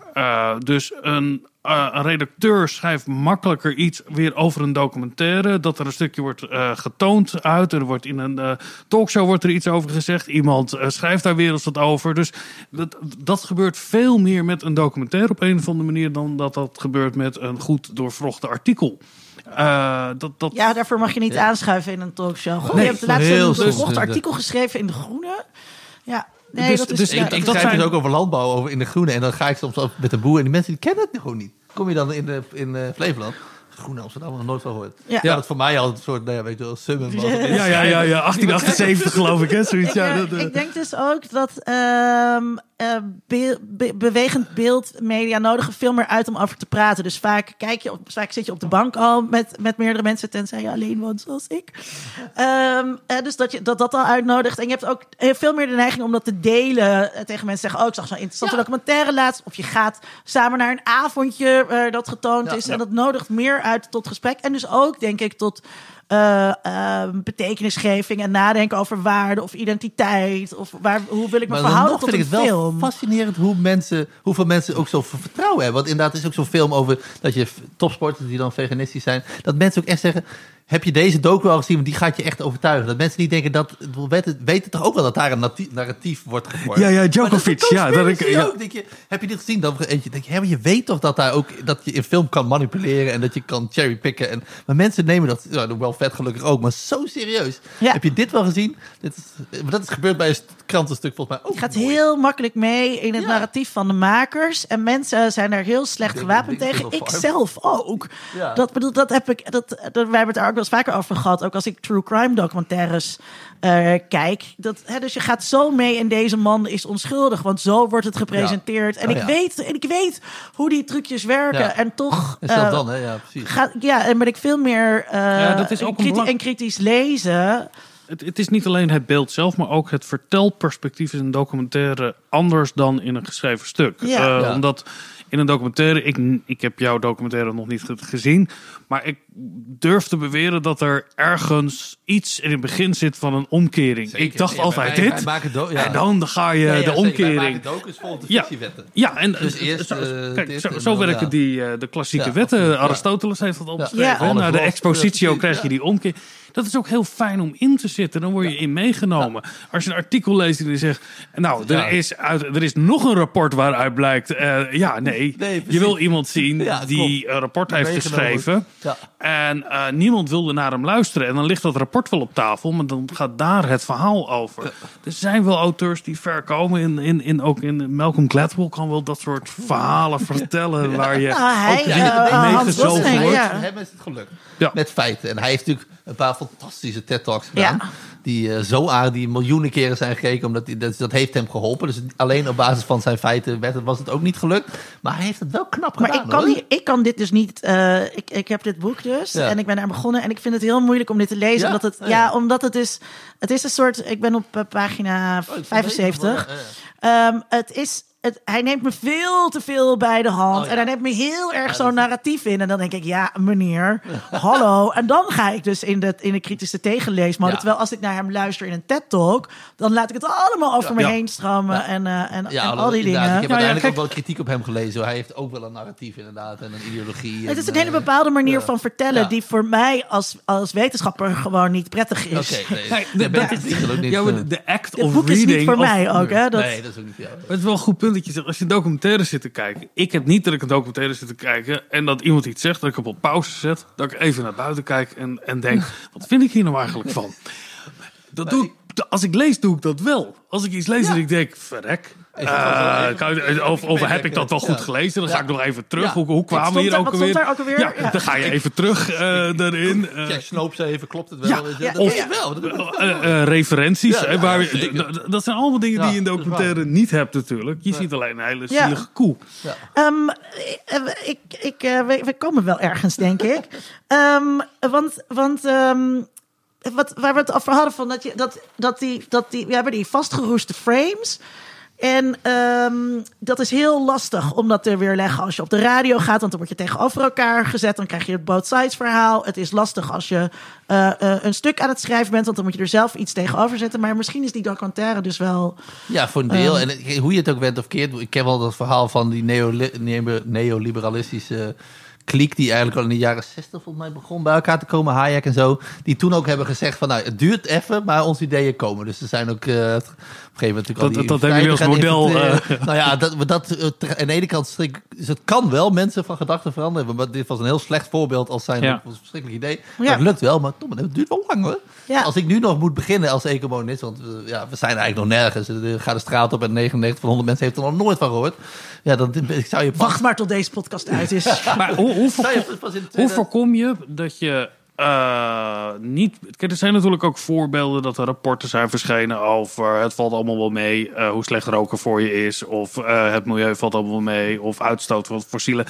Dus een, eh, een redacteur schrijft makkelijker iets weer over een documentaire. Dat er een stukje wordt eh, getoond uit. Er wordt in een eh, talkshow wordt er iets over gezegd. Iemand eh, schrijft daar weer eens wat over. Dus dat, dat gebeurt veel meer met een documentaire op een of andere manier... dan dat dat gebeurt met een goed doorvrochte artikel. Eh, dat, dat, Ja, daarvoor mag je niet aanschuiven in een talkshow. Goh, Nee, je hebt laatst een inderdaad. artikel geschreven in De Groene. Ja, nee, Dus- dat is... dus ja, ik, dat ik zijn- dus ook over landbouw over in de groene. En dan ga ik soms ook met de boer. En die mensen die kennen het gewoon niet. Kom je dan in, de, in eh, Flevoland. Groene Amsterdam, nog nooit van gehoord. Ja. Ja. Dat voor mij al een soort, nou ja, weet je wel, summum. was. Ja. ja, ja, ja, ja, 1878 geloof ik, hè? Zoiets. Ja, Ja, dat, eh, ik denk dus ook dat ehm, eh, be- be- bewegend beeldmedia nodigen veel meer uit om over te praten. Dus vaak, kijk je op, vaak zit je op de bank al met, met meerdere mensen, tenzij je alleen woont zoals ik. Ehm, eh, dus dat, je, dat dat al uitnodigt. En je hebt ook veel meer de neiging om dat te delen. tegen mensen zeggen, oh, ik zag zo'n interessante documentaire laatst. Of je gaat samen naar een avondje eh, dat getoond Ja, is. ja. En dat nodigt meer uit tot gesprek. En dus ook, denk ik, tot eh, eh, betekenisgeving en nadenken over waarde of identiteit. Of waar, hoe wil ik me Maar verhouden tot vind een ik het wel fascinerend hoe mensen, hoeveel mensen ook zo vertrouwen hebben. Want inderdaad is ook zo'n film over dat je topsporters die dan veganistisch zijn, dat mensen ook echt zeggen, heb je deze docu al gezien? Want die gaat je echt overtuigen. Dat mensen niet denken dat, we weten, weten toch ook wel dat daar een narratief wordt gevormd. Ja, ja, Djokovic, ja, dat ik- conspiracy ja. ook. Denk je, heb je dit gezien? Dan denk je, hè, maar je weet toch dat daar ook dat je in film kan manipuleren en dat je kan cherrypicken. En maar mensen nemen dat, ja, wel vet gelukkig ook, maar zo serieus. Ja. Heb je dit wel gezien? Dit is, maar dat is gebeurd bij een st- krantenstuk volgens mij ook. Het gaat heel makkelijk mee in het Ja. narratief van de makers. En mensen zijn daar heel slecht gewapend tegen. Ik zelf ook. Ja. Dat bedoel, dat heb ik. Dat, dat, wij hebben het daar ook wel eens vaker over gehad. Ook als ik true crime documentaires eh, kijk. Dat, hè, dus je gaat zo mee in deze man is onschuldig. Want zo wordt het gepresenteerd. En, Oh, ik ja. weet, en ik weet hoe die trucjes werken. Ja. En toch. En zelfs eh, dan, hè? Ja, precies. Ga, ja, en ben ik veel meer eh, Ja, dat is ook een kriti- belang- en kritisch lezen. het, het is niet alleen het beeld zelf, maar ook het vertelperspectief is in een documentaire anders dan in een geschreven stuk. Ja. Eh, Ja. Omdat in een documentaire, ik, ik heb jouw documentaire nog niet ge- gezien, maar ik durf te beweren dat er ergens iets in het begin zit van een omkering. Zeker. Ik dacht Ja, altijd wij- wij dit, maken do- ja. en dan ga je Ja, ja, de. Wij omkering. volgens de Ja. fictiewetten. Ja, en Dus eh, eerst, zo, eh, kijk, zo, en zo dan, werken ja. die, eh, de klassieke Ja, wetten. Aristoteles heeft dat al Ja. beschreven. Ja. hè? Alles Nou, de expositio krijg je die omkeer. Dat is ook heel fijn om in te zitten. Dan word je in meegenomen. Als je een artikel leest die zegt... Nou, er, Ja. is uit, er is nog een rapport waaruit blijkt... eh, ja, nee. Nee, je wil iemand zien Ja, die een rapport heeft Meegenomen geschreven. Ja. En eh, niemand wilde naar hem luisteren. En dan ligt dat rapport wel op tafel. Maar dan gaat daar het verhaal over. Er zijn wel auteurs die ver komen. In, in, in, ook in Malcolm Gladwell kan wel dat soort verhalen vertellen. Waar je Nou, hij, ook eh, in Hans meegezogen wordt. ja. Voor hem is het gelukt. Ja. Met feiten. En hij heeft natuurlijk een paar fantastische TED-talks gedaan. Ja. Die eh, zo aardig, die miljoenen keren zijn gekeken. Omdat hij, dat, dat heeft hem geholpen. Dus alleen op basis van zijn feiten werd, het- was het ook niet gelukt. Maar hij heeft het wel knap Maar gedaan. ik kan, niet, ik kan dit dus niet. eh, ik, ik heb dit boek dus. Ja. En ik ben er begonnen. En ik vind het heel moeilijk om dit te lezen. Ja? Omdat het, Oh, ja. omdat het is. Het is een soort. Ik ben op eh, pagina Oh, ik 75. vond het- ja, ja. Ehm, het is. Het, hij neemt me veel te veel bij de hand. Oh, ja. En hij neemt me heel erg Ja, zo'n narratief in. En dan denk ik, ja, meneer, hallo. En dan ga ik dus in de, in de kritische tegenleesmode. Ja. Terwijl als ik naar hem luister in een TED-talk... dan laat ik het allemaal over me Ja. heen stromen. Ja. En, eh, en, Ja, en al die dingen. Ik heb ja, uiteindelijk kijk. ook wel kritiek op hem gelezen. Hij heeft ook wel een narratief inderdaad. En een ideologie. Het is en, een hele eh, bepaalde manier ja. van vertellen Ja. die voor mij als, als wetenschapper gewoon niet prettig is. Oké, nee. Nee, nee, maar eh, de, de act Het of boek is reading. niet voor of- mij ook, hè? Dat, Nee, dat is ook niet voor jou. Het is wel een goed punt dat je zegt. Als je documentaire zit te kijken. Ik heb niet dat ik een documentaire zit te kijken. En dat iemand iets zegt. Dat ik hem op pauze zet. Dat ik even naar buiten kijk. En, en denk. Wat vind ik hier nou eigenlijk van? Dat doe ik. Als ik lees, doe ik dat wel. Als ik iets lees en ik denk, verrek. Eh, even- je- of, of heb ik dat wel goed gelezen? Dan ga ik nog even terug. Ja. Hoe, hoe kwamen we hier er- ook er alweer? Ja, Ja. dan ga je even terug eh erin. eh, Jack Snoop ze even, klopt het wel? Ja, ja. wel. Eh, eh, referenties. Dat zijn allemaal dingen Ja, die je in documentaire niet hebt natuurlijk. Je ziet alleen een hele Ja. zielige koe. Ehm, eh, ik, ik, eh, we, we komen wel ergens, denk ik. Ehm, want want ehm, wat, waar we het over hadden, van dat, je, dat, dat, die, dat die, we hebben die vastgeroeste frames. En ehm, dat is heel lastig om dat te weerleggen als je op de radio gaat. Want dan word je tegenover elkaar gezet. Dan krijg je het both sides verhaal. Het is lastig als je eh, eh, een stuk aan het schrijven bent. Want dan moet je er zelf iets tegenover zetten. Maar misschien is die documentaire dus wel... Ja, voor een deel. Ehm. en hoe je het ook bent of keert. Ik ken wel dat verhaal van die neoli- neo- neoliberalistische kliek... die eigenlijk al in de jaren 60 volgens mij begon bij elkaar te komen. Hayek en zo. Die toen ook hebben gezegd van... nou, het duurt even, maar onze ideeën komen. Dus er zijn ook... eh, gegeven moment natuurlijk al Dat- die dat- dat hebben jullie als model, infiltreren. nou ja, dat, we dat, eh, aan de ene kant... strik- Dus het kan wel mensen van gedachten veranderen. Maar dit was een heel slecht voorbeeld als zijn Ja. dat was een verschrikkelijk idee. Maar Ja. het lukt wel, maar toch, het duurt wel lang hoor. Ja. Als ik nu nog moet beginnen als ecomonist, want we, ja, we zijn eigenlijk nog nergens. Er gaat de straat op en 99 van 100 mensen heeft er nog nooit van gehoord. Ja, dan zou je pas... Wacht maar tot deze podcast uit is. Maar hoe, hoe, voorkom, hoe 2000 voorkom je dat je eh, niet... Er zijn natuurlijk ook voorbeelden dat er rapporten zijn verschenen over... het valt allemaal wel mee, eh, hoe slecht roken voor je is... of eh, het milieu valt allemaal mee, of uitstoot van fossielen.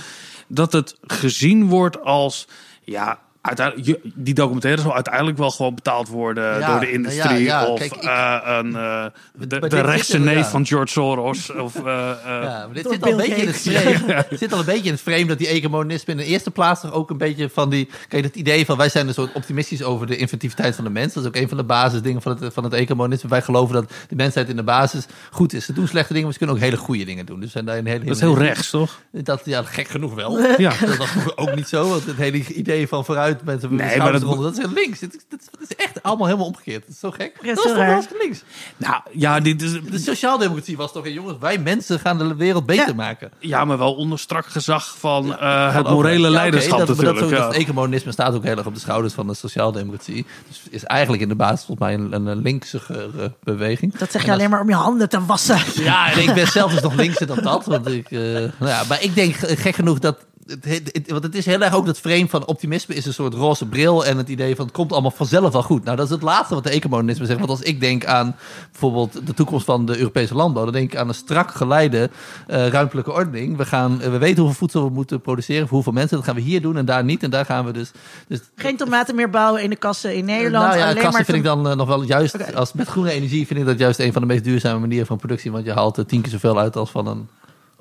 Dat het gezien wordt als... ja. Uiteindelijk, die documentaire zal uiteindelijk wel gewoon betaald worden Ja, door de industrie. ja, ja. of Kijk, ik- eh, een, eh, de, de rechtse neef ja. van George Soros. Of, eh, eh, Ja, maar dit zit al, een beetje in het frame, het zit al een beetje in het frame dat die ecomonisme in de eerste plaats toch ook een beetje van die... Kijk, het idee van wij zijn een soort optimistisch over de inventiviteit van de mens. Dat is ook een van de basisdingen van het, van het ecomonisme. Wij geloven dat de mensheid in de basis goed is. Ze doen slechte dingen, maar ze kunnen ook hele goede dingen doen. Dus zijn daar een hele, dat is heel rechts, toch? Dat, ja, gek genoeg wel. Ja. Dat was vroeger ook niet zo. Want het hele idee van vooruit met de Nee, maar dat- dat, dat is heel links. Het is, echt allemaal helemaal omgekeerd. Het is zo gek. Ja, dat is hartstikke links. Nou, ja, dit is, De sociaaldemocratie was toch, jongens, wij mensen gaan de wereld beter Ja. maken. Ja, maar wel onder strak gezag van eh, het morele leiderschap dat, natuurlijk. Dat, ja. dat ecomonisme staat ook heel erg op de schouders van de sociaaldemocratie. Dus is eigenlijk in de basis volgens mij een, een linkse beweging. Dat zeg je alleen maar om je handen te wassen. Ja, en ik ben zelf dus nog linkser dan dat. Want ik, eh, nou ja, maar ik denk gek genoeg dat het, het- het- want het is heel erg ook dat frame van optimisme is een soort roze bril en het idee van het komt allemaal vanzelf wel goed. Nou, dat is het laatste wat de ecomodernisme zegt. Want als ik denk aan bijvoorbeeld de toekomst van de Europese landbouw, dan denk ik aan een strak geleide eh, ruimtelijke ordening. We, gaan, eh, we weten hoeveel voedsel we moeten produceren, voor hoeveel mensen. Dat gaan we hier doen en daar niet. En daar gaan we dus. dus Geen tomaten meer bouwen in de kassen in Nederland. nou ja, alleen kassen maar vind ik dan eh, nog wel juist, als met groene energie vind ik dat juist een van de meest duurzame manieren van productie. Want je haalt er tien keer zoveel uit als van een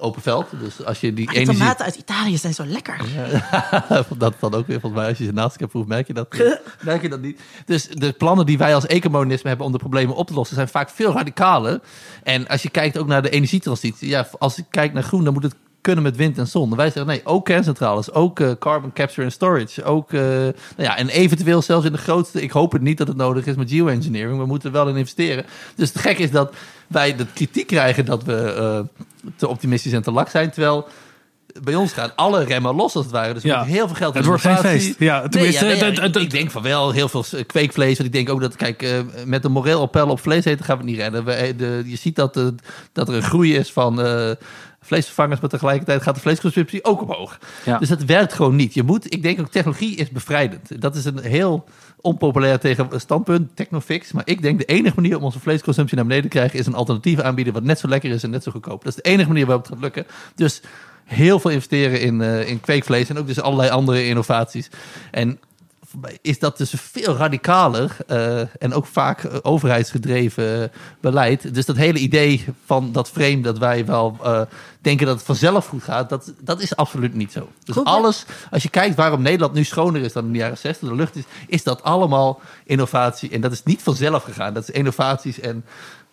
open veld. Dus als je die Ah, die energie... tomaten uit Italië zijn zo lekker. dat dan ook weer, volgens mij, als je ze naast elkaar proeft, merk je dat, merk je dat niet. Dus de plannen die wij als ecomodernisme hebben om de problemen op te lossen, zijn vaak veel radicaler. En als je kijkt ook naar de energietransitie, ja, als ik kijk naar groen, dan moet het kunnen met wind en zon. En wij zeggen nee, ook kerncentrales, ook eh, carbon capture and storage, ook, eh, nou ja, en eventueel zelfs in de grootste, ik hoop het niet dat het nodig is met geoengineering, we moeten er wel in investeren. Dus het gek is dat wij de kritiek krijgen dat we eh, te optimistisch en te lak zijn, terwijl bij ons gaan alle remmen los als het ware. Dus we Ja. heel veel geld in Het wordt geen feest. Ja, Nee, tenminste, ja, nee, ik- ik denk van wel heel veel kweekvlees. Want ik denk ook dat, kijk, met een moreel appel op vlees eten gaan we het niet redden. We, de, je ziet dat, dat er een groei is van vleesvervangers, maar tegelijkertijd gaat de vleesconsumptie ook omhoog. Ja. Dus dat werkt gewoon niet. Je moet, ik denk ook, technologie is bevrijdend. Dat is een heel onpopulair tegen standpunt, technofix. Maar ik denk de enige manier om onze vleesconsumptie naar beneden te krijgen... is een alternatief aanbieden wat net zo lekker is en net zo goedkoop. Dat is de enige manier waarop het gaat lukken. Dus heel veel investeren in, eh, in kweekvlees en ook dus allerlei andere innovaties. En is dat dus veel radicaler eh, en ook vaak overheidsgedreven beleid. Dus dat hele idee van dat frame dat wij wel eh, denken dat het vanzelf goed gaat, dat, dat is absoluut niet zo. Dus Goed, alles, als je kijkt waarom Nederland nu schoner is dan in de jaren 60, de lucht is, is dat allemaal innovatie. En dat is niet vanzelf gegaan. Dat is innovaties en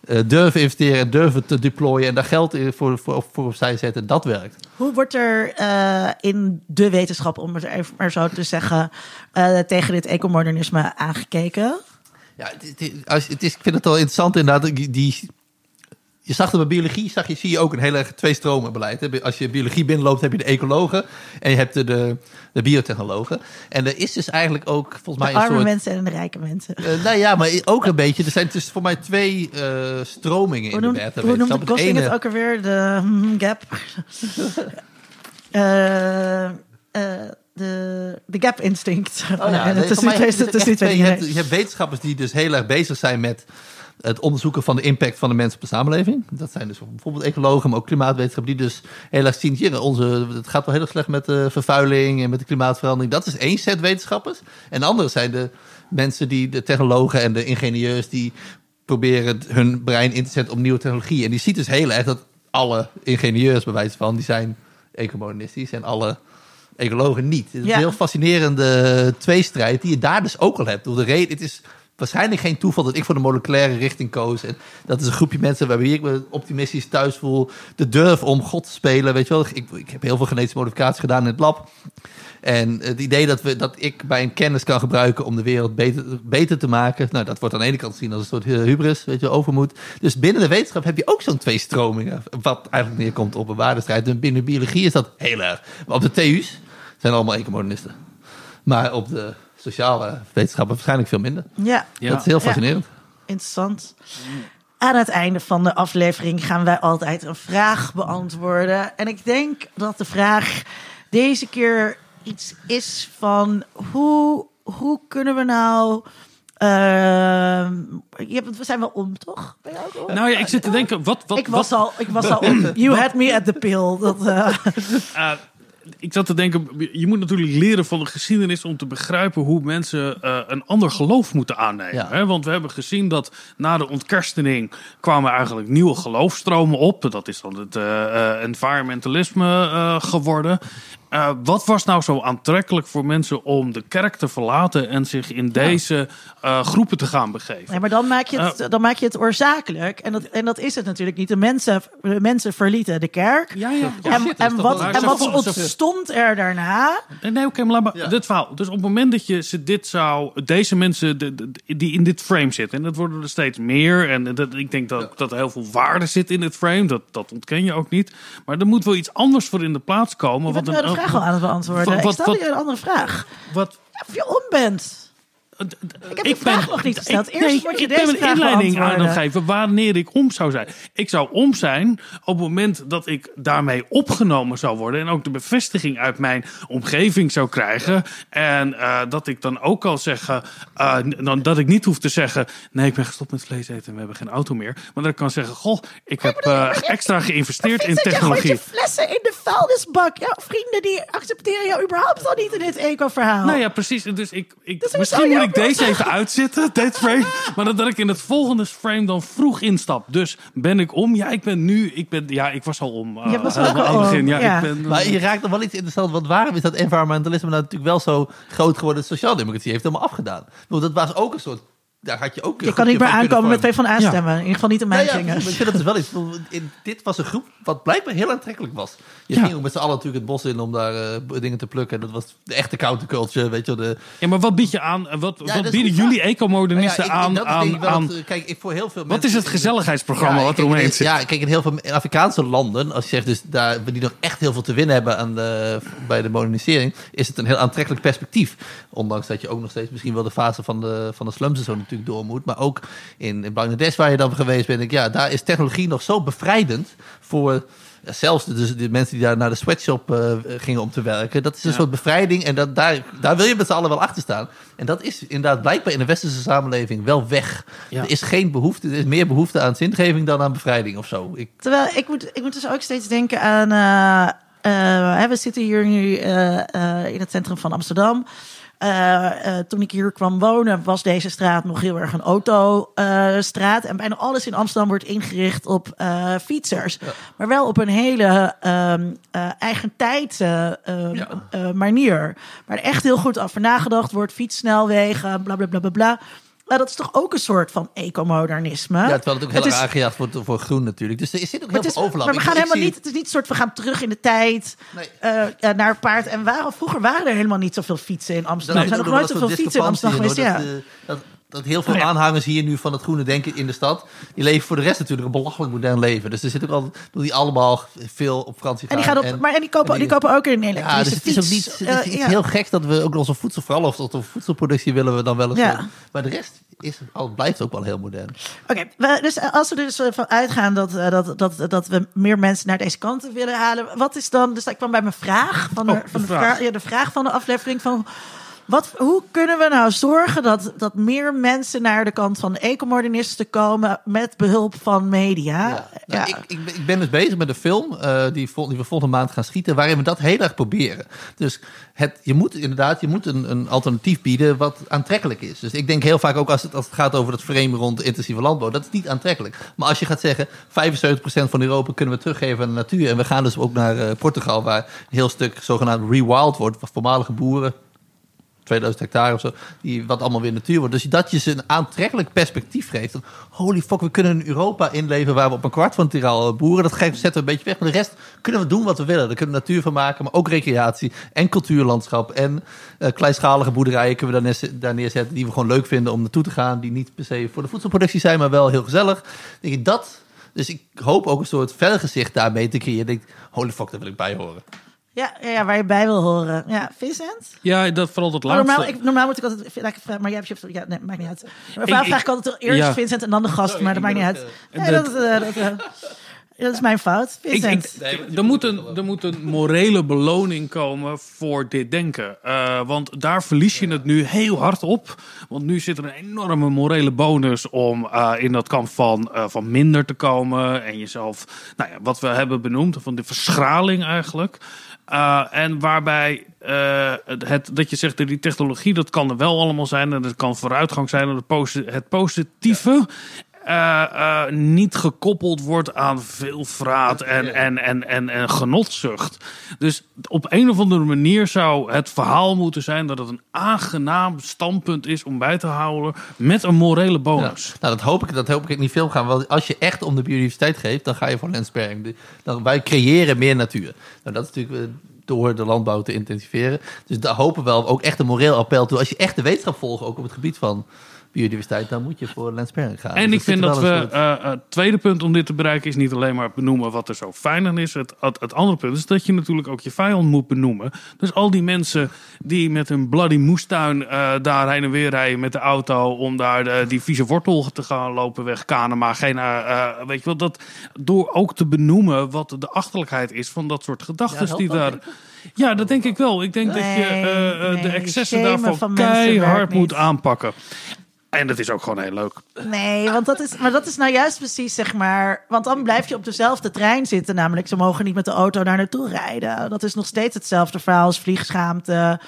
eh, durven investeren en durven te deployen en daar geld voor, voor, voor opzij zetten. Dat werkt. Hoe wordt er eh, in de wetenschap, om het even maar zo te zeggen, eh, tegen dit ecomodernisme aangekeken? Ja, het, het- als, het is, ik vind het wel interessant inderdaad. Die, die, je zag het bij biologie, zag je, zie je ook een heel erg twee stromen beleid. hè. Als je biologie binnenloopt, heb je de ecologen en je hebt de, de, de biotechnologen. En er is dus eigenlijk ook volgens De mij een arme soort... mensen en de rijke mensen. Eh, nou ja, maar ook een beetje. Er zijn dus voor mij twee eh, stromingen Hoe in de noemt, hoe noemt de het ook alweer? De hmm, gap. Eh, de, de gap instinct. Oh ja, het is niet- je hebt wetenschappers die dus heel erg bezig zijn met het onderzoeken van de impact van de mensen op de samenleving. Dat zijn dus bijvoorbeeld ecologen, maar ook klimaatwetenschappers die dus heel erg zien, hier, onze, het gaat wel heel erg slecht met de vervuiling en met de klimaatverandering. Dat is één set wetenschappers. En de andere zijn de mensen die, de technologen en de ingenieurs die proberen hun brein in te zetten op nieuwe technologie. En die ziet dus heel erg dat alle ingenieurs, bij wijze van, die zijn ecomodernistisch en alle ecologen niet. Het is Ja. een heel fascinerende tweestrijd die je daar dus ook al hebt. Door de reden, het is waarschijnlijk geen toeval dat ik voor de moleculaire richting koos. En dat is een groepje mensen waarbij ik me optimistisch thuis voel. De durf om God te spelen, weet je wel. Ik, ik heb heel veel genetische modificatie gedaan in het lab. En het idee dat, we, dat ik bij een kennis kan gebruiken om de wereld beter, beter te maken. Nou, dat wordt aan de ene kant gezien als een soort eh, hubris, weet je, overmoed. Dus binnen de wetenschap heb je ook zo'n twee stromingen. Wat eigenlijk neerkomt op een waardestrijd. En binnen biologie is dat heel erg. Maar op de TU's zijn allemaal ecomodernisten. Maar op de sociale wetenschappen waarschijnlijk veel minder. Ja, Ja. Dat is heel fascinerend. interessant. Aan het einde van de aflevering gaan wij altijd een vraag beantwoorden. En ik denk dat de vraag deze keer iets is van hoe, hoe kunnen we nou. ehm, je hebt, we zijn wel om, toch? Ben je ook om? Nou ja, ik zit te denken, wat... wat ik, was wat, al, ik was al om. You had me at the pill. Dat, eh, eh, ik zat te denken, je moet natuurlijk leren van de geschiedenis om te begrijpen hoe mensen eh, een ander geloof moeten aannemen. Ja. Hè? Want we hebben gezien dat na de ontkerstening kwamen eigenlijk nieuwe geloofstromen op. Dat is dan het eh, eh, environmentalisme geworden. Eh, wat was nou zo aantrekkelijk voor mensen om de kerk te verlaten en zich in deze eh, groepen te gaan begeven? Nee, maar dan maak je het, dan maak je het oorzakelijk. En dat, en dat is het natuurlijk niet. De mensen, de mensen verlieten de kerk. Ja, ja. en, shit, en wat, en wat ontstond er daarna? Nee, nee oké, maar laat maar Ja. dit verhaal. Dus op het moment dat je ze dit zou, deze mensen de- de- die in dit frame zitten, en dat worden er steeds meer, en dat, ik denk dat, dat er heel veel waarde zit in dit frame, dat, dat ontken je ook niet. Maar er moet wel iets anders voor in de plaats komen. Wat de vraag al aan het beantwoorden. wat- ik stelde wat- je een andere vraag. Wat, Of je om bent. Heb de vraag nog niet gesteld. Eerst moet je ik deze ben een inleiding aan het geven wanneer ik om zou zijn. Ik zou om zijn op het moment dat ik daarmee opgenomen zou worden. En ook de bevestiging uit mijn omgeving zou krijgen. En eh, dat ik dan ook kan zeggen, eh, dan, dat ik niet hoef te zeggen... nee, ik ben gestopt met vlees eten en we hebben geen auto meer. Maar dat ik kan zeggen, goh, ik heb eh, extra geïnvesteerd in gooit technologie. je flessen in de vuilnisbak. Ja, vrienden die accepteren jou überhaupt al niet in dit eco-verhaal. Nou ja, precies. Dus ik, ik, Dus misschien moet ik deze even uitzetten, dit frame. Maar dat, dat ik in het volgende frame dan vroeg instap. Dus ben ik om? Ja, ik ben nu. Ik ben, ja, ik was al om. eh, Je was ook al aan het begin. om, Ja, ja. ik ben. Maar je raakt nog wel iets interessants. Want waarom is dat environmentalisme nou natuurlijk wel zo groot geworden? De sociaaldemocratie heeft het helemaal afgedaan. Bedoel, dat was ook een soort... Daar had je ook... je kan niet meer aankomen met twee van A Ja. stemmen. In ieder geval niet in Ja, mijn ja, vingers. precies, maar ik vind dat dus wel iets. In- Dit was een groep wat blijkbaar heel aantrekkelijk was. Je Ja. ging ook met z'n allen natuurlijk het bos in om daar eh, dingen te plukken. Dat was de echte counterculture, weet je wel. De, Ja, maar wat bied je aan? eh, Wat, wat is bieden goed, jullie ja. ecomodernisten Nou ja, aan? is aan, wel eh, kijk, ik voor heel veel wat mensen... is het gezelligheidsprogramma wat kijk, eromheen in- zit? Ja, kijk, in heel veel Afrikaanse landen, als je zegt dus daar, die nog echt heel veel te winnen hebben aan de, bij de modernisering, is het een heel aantrekkelijk perspectief. Ondanks dat je ook nog steeds misschien wel de fase van de, van de slums en zo natuurlijk door moet. Maar ook in, in Bangladesh, waar je dan geweest bent, denk ik, ja, daar is technologie nog zo bevrijdend voor. Zelfs de, dus de mensen die daar naar de sweatshop eh, gingen om te werken. Dat is een Ja. soort bevrijding. En dat, daar, daar wil je met z'n allen wel achter staan. En dat is inderdaad blijkbaar in de westerse samenleving wel weg. Ja. Er is geen behoefte, er is meer behoefte aan zingeving dan aan bevrijding of zo. Ik, Terwijl ik moet, ik moet dus ook steeds denken aan. hè, we zitten hier nu in het centrum van Amsterdam. Eh, eh, toen ik hier kwam wonen, was deze straat nog heel erg een autostraat. en bijna alles in Amsterdam wordt ingericht op eh, fietsers. Maar wel op een hele ehm eh, eigen tijd eh, ehm, eh, manier. Waar er echt heel goed over nagedacht wordt. Fietssnelwegen, bla bla bla bla bla. Maar dat is toch ook een soort van ecomodernisme? ja, terwijl het ook heel erg aangejaagd wordt voor groen natuurlijk. Dus er zit ook heel veel overlap. maar we gaan helemaal zie- niet. Het is niet een soort. We gaan terug in de tijd Nee. ja, naar paard en. Vroeger waren er helemaal niet zoveel fietsen in Amsterdam. Er zijn nog nooit zoveel fietsen in Amsterdam geweest. Ja. Dat, eh, dat, dat heel veel Oh ja. aanhangers hier nu van het groene denken in de stad, die leven voor de rest natuurlijk een belachelijk modern leven. Dus er zit ook al, die allemaal veel op vakantie En die, gaan op, maar, en die, kopen, en die kopen ook een Ja, elektrische dus het is ook niet het is Eh, ja. heel geks dat we ook onze voedsel, vooral of tot de voedselproductie willen we dan wel eens. Ja. Maar de rest is, al blijft ook wel heel modern. Oké, dus eh, als we dus eh, van uitgaan dat, dat, dat, dat we meer mensen naar deze kanten willen halen, wat is dan? Dus ik kwam bij mijn vraag van de, Oh, van de, vraag. ja, de vraag van de aflevering van. Wat, hoe kunnen we nou zorgen dat, dat meer mensen naar de kant van ecomodernisten komen met behulp van media? Ja. Nou, Ik, ik, ben- ik ben dus bezig met een film eh, die, vol- die we volgende maand gaan schieten, waarin we dat heel erg proberen. Dus het, je moet inderdaad je moet een, een alternatief bieden wat aantrekkelijk is. Dus ik denk heel vaak ook als het, als het gaat over het frame rond intensieve landbouw, dat is niet aantrekkelijk. Maar als je gaat zeggen, 75% van Europa kunnen we teruggeven aan de natuur. En we gaan dus ook naar eh, Portugal, waar een heel stuk zogenaamd rewild wordt, van voormalige boeren. 2000 hectare of zo, die wat allemaal weer natuur wordt. Dus dat je ze een aantrekkelijk perspectief geeft. Holy fuck, we kunnen een Europa inleven waar we op een kwart van tiraal boeren. Dat geeft, zetten we een beetje weg. Maar de rest kunnen we doen wat we willen. Daar kunnen we natuur van maken, maar ook recreatie en cultuurlandschap. En eh, kleinschalige boerderijen kunnen we daar, neer- daar neerzetten die we gewoon leuk vinden om naartoe te gaan. Die niet per se voor de voedselproductie zijn, maar wel heel gezellig. Denk ik dat. Dus ik hoop ook een soort vergezicht daarmee te creëren. Denk, holy fuck, daar wil ik bij horen. Ja, ja, ja, waar je bij wil horen. Ja, Vincent? Ja, dat vooral dat Oh, laatste. normaal, ik, normaal moet ik altijd maar jij hebt je ja, nee, maakt niet uit. Maar vraag, ik- vraag ik altijd eerst ja. Vincent en dan de gast, Sorry, maar dat maakt niet uit. ook, Nee, dat- dat, eh, dat, eh, dat is mijn fout. Ik, Vincent. ik, er, moet een, er moet een morele beloning komen voor dit denken. Eh, want daar verlies je het nu heel hard op. Want nu zit er een enorme morele bonus om eh, in dat kamp van, eh, van minder te komen. En jezelf, nou ja, wat we hebben benoemd, van de verschraling eigenlijk. Eh, en waarbij eh, het, dat je zegt, dat die technologie, dat kan er wel allemaal zijn. En dat kan vooruitgang zijn. En het, posi- het positieve eh, niet gekoppeld wordt aan veelvraat en, en, en, en, en genotzucht. Dus op een of andere manier zou het verhaal moeten zijn dat het een aangenaam standpunt is om bij te houden met een morele Ja. bonus. Nou, dat hoop ik, dat hoop ik niet veel gaan. Want als je echt om de biodiversiteit geeft, dan ga je voor landsparing. De- Dan, wij creëren meer natuur. Nou, dat is natuurlijk eh, door de landbouw te intensiveren. Dus daar hopen we wel ook echt een moreel appel toe. Als je echt de wetenschap volgt, ook op het gebied van biodiversiteit, dan moet je voor Lens Perring gaan. En Dus ik vind dat we, eh, eh, het tweede punt om dit te bereiken is niet alleen maar benoemen wat er zo fijn aan is. Het, het, het andere punt is dat je natuurlijk ook je vijand moet benoemen. Dus al die mensen die met hun bloody moestuin eh, daar heen en weer rijden met de auto om daar de, die vieze wortel te gaan lopen wegkanen. Maar geen, weet je wel, dat door ook te benoemen wat de achterlijkheid is van dat soort gedachten helpt die daar. Ja, dat denk ik wel. Ik denk dat je Nee, de excessen daarvan van mensen werkt keihard moet aanpakken. En dat is ook gewoon heel leuk. Nee, want dat is, maar dat is nou juist precies, zeg maar. Want dan blijf je op dezelfde trein zitten. Namelijk, ze mogen niet met de auto daar naartoe rijden. Dat is nog steeds hetzelfde verhaal als vliegschaamte.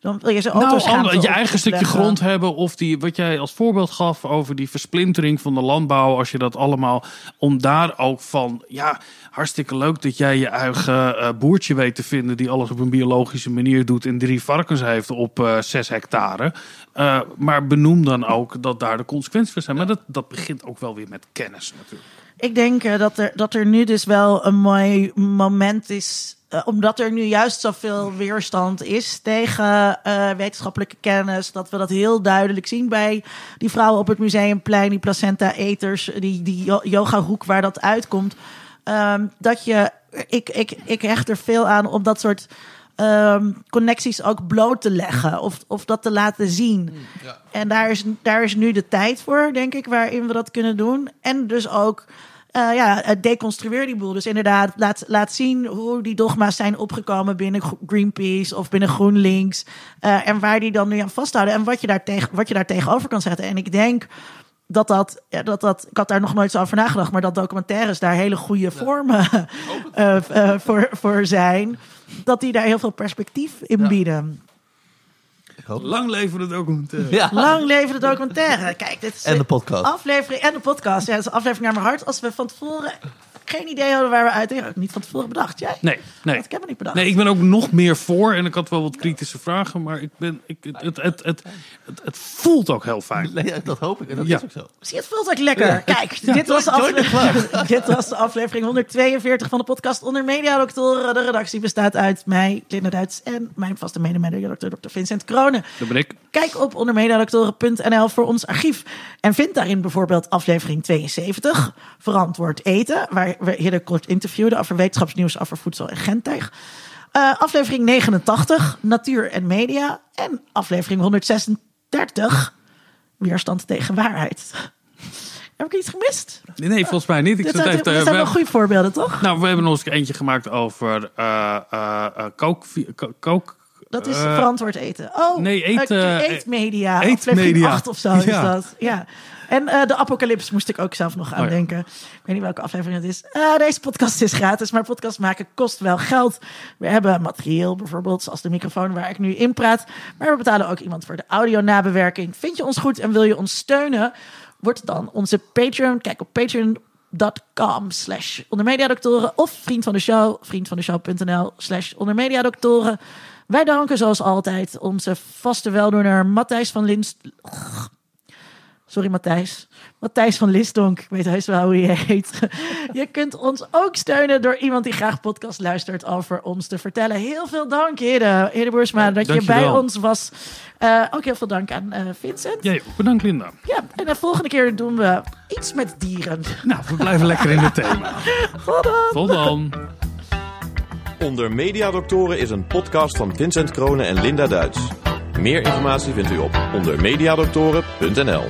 Dan wil je ze Nou, autoschaamte ander- je eigen stukje grond hebben. Of die, wat jij als voorbeeld gaf over die versplintering van de landbouw. Als je dat allemaal, om daar ook van, ja, hartstikke leuk dat jij je eigen eh, boertje weet te vinden. Die alles op een biologische manier doet en drie varkens heeft op eh zes hectare. Eh, maar benoem dan ook dat daar de consequenties voor zijn. Maar dat, dat begint ook wel weer met kennis natuurlijk. Ik denk dat, er, dat er nu dus wel een mooi moment is. Eh, omdat er nu juist zoveel weerstand is tegen eh, wetenschappelijke kennis. Dat we dat heel duidelijk zien bij die vrouwen op het museumplein, die placenta-eters, die, die yo- yoga-hoek waar dat uitkomt. Ehm, dat je, ik, ik, ik hecht er veel aan om dat soort ehm, connecties ook bloot te leggen of, of dat te laten zien. En daar is, daar is nu de tijd voor, denk ik, waarin we dat kunnen doen. En dus ook, eh, ja, het deconstrueer die boel. Dus inderdaad, laat, laat zien hoe die dogma's zijn opgekomen binnen Greenpeace of binnen GroenLinks. eh, en waar die dan nu aan vasthouden en wat je, daar tegen, wat je daar tegenover kan zetten. En ik denk dat dat, ja, dat dat, ik had daar nog nooit zo over nagedacht, maar dat documentaires daar hele goede vormen eh, eh, voor, voor zijn. Dat die daar heel veel perspectief in Ja. bieden. Hoop- Lang leven het documentaire. Ja. Lang leven de documentaire. Kijk, dit is En de podcast. aflevering en de podcast. Ja, het is een aflevering naar mijn hart. Als we van tevoren geen idee hadden waar we uit. Ik heb niet van tevoren bedacht. Jij? Nee, nee. Ik heb het niet bedacht. Nee, ik ben ook nog meer voor. En ik had wel wat kritische vragen. Maar ik ben, ik, het, het, het, het, het, het voelt ook heel fijn. Dat hoop ik. En dat Ja. is ook zo. Zie, het voelt ook lekker. Kijk, dit, was de dit was de aflevering 142 van de podcast Onder Mediadoktoren. De redactie bestaat uit mij, Linda Duits, en mijn vaste medemediadokter, Dr. Vincent Kronen. Dat ben ik. Kijk op ondermediadoktoren.nl voor ons archief. En vind daarin bijvoorbeeld aflevering 72, Verantwoord Eten, waar we kort interviewden over wetenschapsnieuws over voedsel en genteig. Eh, aflevering 89, Natuur en Media. En aflevering 136, Weerstand tegen waarheid. Heb ik iets gemist? Nee, volgens mij niet. Ik Dit zat zijn, even dit te- zijn we- wel goede voorbeelden, toch? Nou, we hebben nog eens eentje gemaakt over eh eh eh, kook, ko- kook. Dat is eh, verantwoord eten. Oh, nee, eet, eh, eh, eetmedia. eetmedia. Aflevering 8 of zo is dat. Ja. En eh, de apocalyps moest ik ook zelf nog aan Oh ja. denken. Ik weet niet welke aflevering het is. Eh, deze podcast is gratis, maar podcast maken kost wel geld. We hebben materieel, bijvoorbeeld zoals de microfoon waar ik nu in praat. Maar we betalen ook iemand voor de audio-nabewerking. Vind je ons goed en wil je ons steunen? Word dan onze Patreon. Kijk op patreon.com slash ondermediadoktoren of vriend van de show, vriendvandeshow.nl slash ondermediadoktoren. Wij danken zoals altijd onze vaste weldoener Matthijs van Linst... Sorry Matthijs. Matthijs van Listonk. Ik weet heus wel hoe je heet. Je kunt ons ook steunen door iemand die graag podcast luistert over ons te vertellen. Heel veel dank. Hidde Boersma, dat je bij ons was. Eh, ook heel veel dank aan eh, Vincent. Jij ook. Bedankt, Linda. Ja, en de volgende keer doen we iets met dieren. Nou, we blijven lekker in het thema. Tot dan. Tot dan. Onder Mediadoktoren is een podcast van Vincent Kronen en Linda Duits. Meer informatie vindt u op ondermediadoktoren.nl.